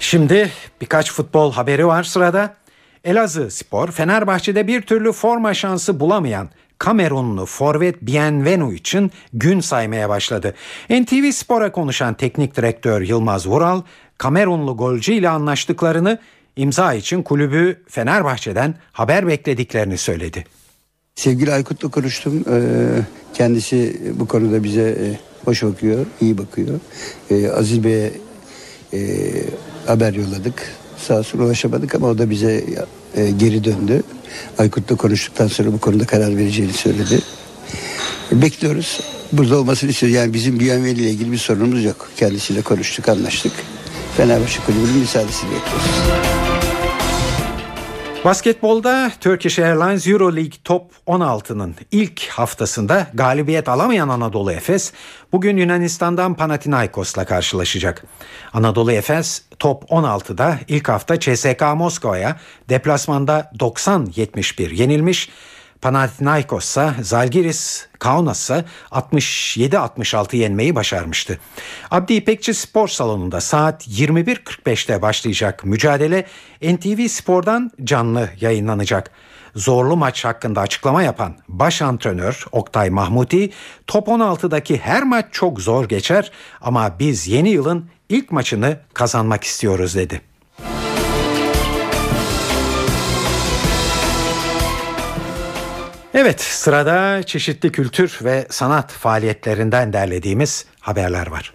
Speaker 2: Şimdi birkaç futbol haberi var sırada. Elazığ Spor Fenerbahçe'de bir türlü forma şansı bulamayan Kamerunlu forvet Bienvenu için gün saymaya başladı. NTV Spor'a konuşan teknik direktör Yılmaz Vural, Kamerunlu golcü ile anlaştıklarını imza için kulübü Fenerbahçe'den haber beklediklerini söyledi.
Speaker 22: Sevgili Aykut'la konuştum. Ee, kendisi bu konuda bize e, hoş bakıyor, iyi bakıyor. Ee, Aziz Bey'e e, haber yolladık. Sağ olsun ulaşamadık ama o da bize e, geri döndü. Aykut'la konuştuktan sonra bu konuda karar vereceğini söyledi. Bekliyoruz. Burada olmasını istiyoruz. Yani bizim Bienveli ile ilgili bir sorunumuz yok. Kendisiyle konuştuk, anlaştık. Fenerbahçe Kulübü'nün müsaadesini bekliyoruz.
Speaker 2: Basketbolda Turkish Airlines Euroleague Top 16'nın ilk haftasında galibiyet alamayan Anadolu Efes bugün Yunanistan'dan Panathinaikos'la karşılaşacak. Anadolu Efes Top 16'da ilk hafta CSK Moskova'ya deplasmanda 90-71 yenilmiş. Panathinaikos ise Zalgiris Kaunas'a 67-66 yenmeyi başarmıştı. Abdi İpekçi Spor Salonu'nda saat 21.45'te başlayacak mücadele NTV Spor'dan canlı yayınlanacak. Zorlu maç hakkında açıklama yapan baş antrenör Oktay Mahmuti, top 16'daki her maç çok zor geçer ama biz yeni yılın ilk maçını kazanmak istiyoruz dedi. Evet sırada çeşitli kültür ve sanat faaliyetlerinden derlediğimiz haberler var.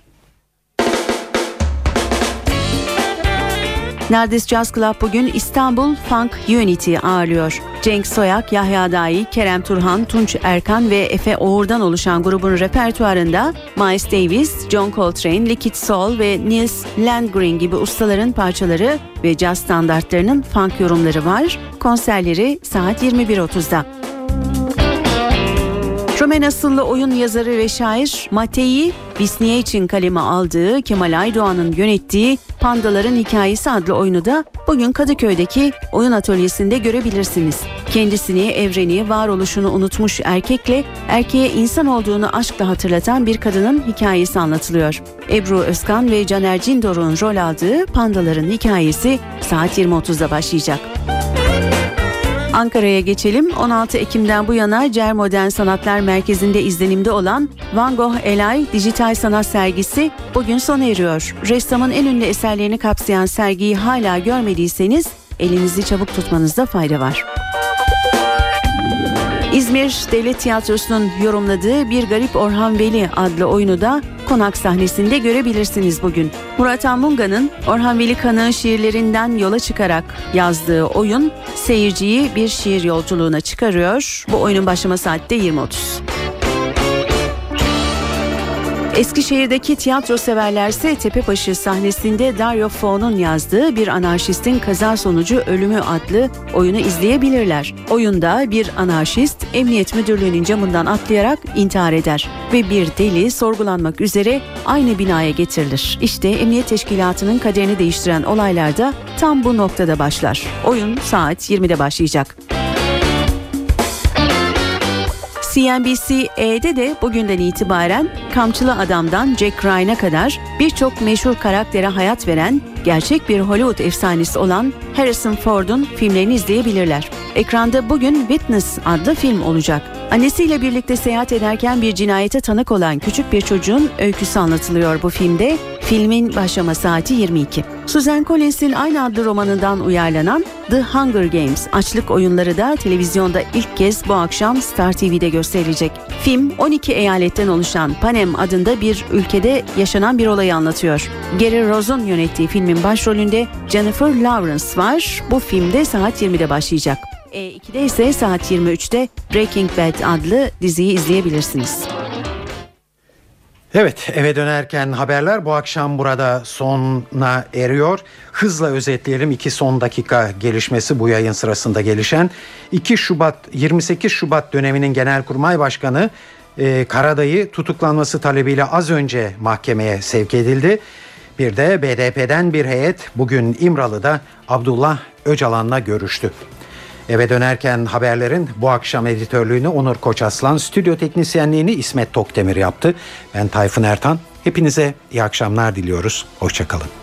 Speaker 23: Nardis Jazz Club bugün İstanbul Funk Unity ağırlıyor. Cenk Soyak, Yahya Dahi, Kerem Turhan, Tunç Erkan ve Efe Oğur'dan oluşan grubun repertuarında Miles Davis, John Coltrane, Liquid Soul ve Nils Landgren gibi ustaların parçaları ve caz standartlarının funk yorumları var. Konserleri saat 21.30'da. Roman asıllı oyun yazarı ve şair Matei Bisniye için kaleme aldığı Kemal Aydoğan'ın yönettiği Pandaların Hikayesi adlı oyunu da bugün Kadıköy'deki oyun atölyesinde görebilirsiniz. Kendisini, evreni, varoluşunu unutmuş erkekle erkeğe insan olduğunu aşkla hatırlatan bir kadının hikayesi anlatılıyor. Ebru Özkan ve Caner Cindor'un rol aldığı Pandaların Hikayesi saat 20.30'da başlayacak. Ankara'ya geçelim. 16 Ekim'den bu yana Cer Modern Sanatlar Merkezi'nde izlenimde olan Van Gogh Elay Dijital Sanat Sergisi bugün sona eriyor. Ressamın en ünlü eserlerini kapsayan sergiyi hala görmediyseniz elinizi çabuk tutmanızda fayda var. İzmir Devlet Tiyatrosu'nun yorumladığı Bir Garip Orhan Veli adlı oyunu da konak sahnesinde görebilirsiniz bugün. Murat Anmunga'nın Orhan Veli Kanık'ın şiirlerinden yola çıkarak yazdığı oyun seyirciyi bir şiir yolculuğuna çıkarıyor. Bu oyunun başlama saati de 20.30. Eskişehir'deki tiyatro severlerse Tepebaşı sahnesinde Dario Fo'nun yazdığı Bir Anarşistin Kaza Sonucu Ölümü adlı oyunu izleyebilirler. Oyunda bir anarşist Emniyet Müdürlüğü'nün camından atlayarak intihar eder ve bir deli sorgulanmak üzere aynı binaya getirilir. İşte Emniyet Teşkilatı'nın kaderini değiştiren olaylar da tam bu noktada başlar. Oyun saat 20'de başlayacak. CNBC-E'de de bugünden itibaren Kamçılı Adam'dan Jack Ryan'a kadar birçok meşhur karaktere hayat veren gerçek bir Hollywood efsanesi olan Harrison Ford'un filmlerini izleyebilirler. Ekranda bugün Witness adlı film olacak. Annesiyle birlikte seyahat ederken bir cinayete tanık olan küçük bir çocuğun öyküsü anlatılıyor bu filmde. Filmin başlama saati 22. Susan Collins'in aynı adlı romanından uyarlanan The Hunger Games açlık oyunları da televizyonda ilk kez bu akşam Star TV'de gösterilecek. Film 12 eyaletten oluşan Panem adında bir ülkede yaşanan bir olayı anlatıyor. Gary Rose'un yönettiği filmin başrolünde Jennifer Lawrence var. Bu filmde saat 20'de başlayacak. E2'de ise saat 23'te Breaking Bad adlı diziyi izleyebilirsiniz.
Speaker 2: Evet eve dönerken haberler bu akşam burada sona eriyor. Hızla özetleyelim iki son dakika gelişmesi bu yayın sırasında gelişen. 2 Şubat 28 Şubat döneminin Genelkurmay Başkanı e, Karadayı tutuklanması talebiyle az önce mahkemeye sevk edildi. Bir de BDP'den bir heyet bugün İmralı'da Abdullah Öcalan'la görüştü. Eve dönerken haberlerin bu akşam editörlüğünü Onur Koçaslan, stüdyo teknisyenliğini İsmet Tokdemir yaptı. Ben Tayfun Ertan. Hepinize iyi akşamlar diliyoruz. Hoşçakalın.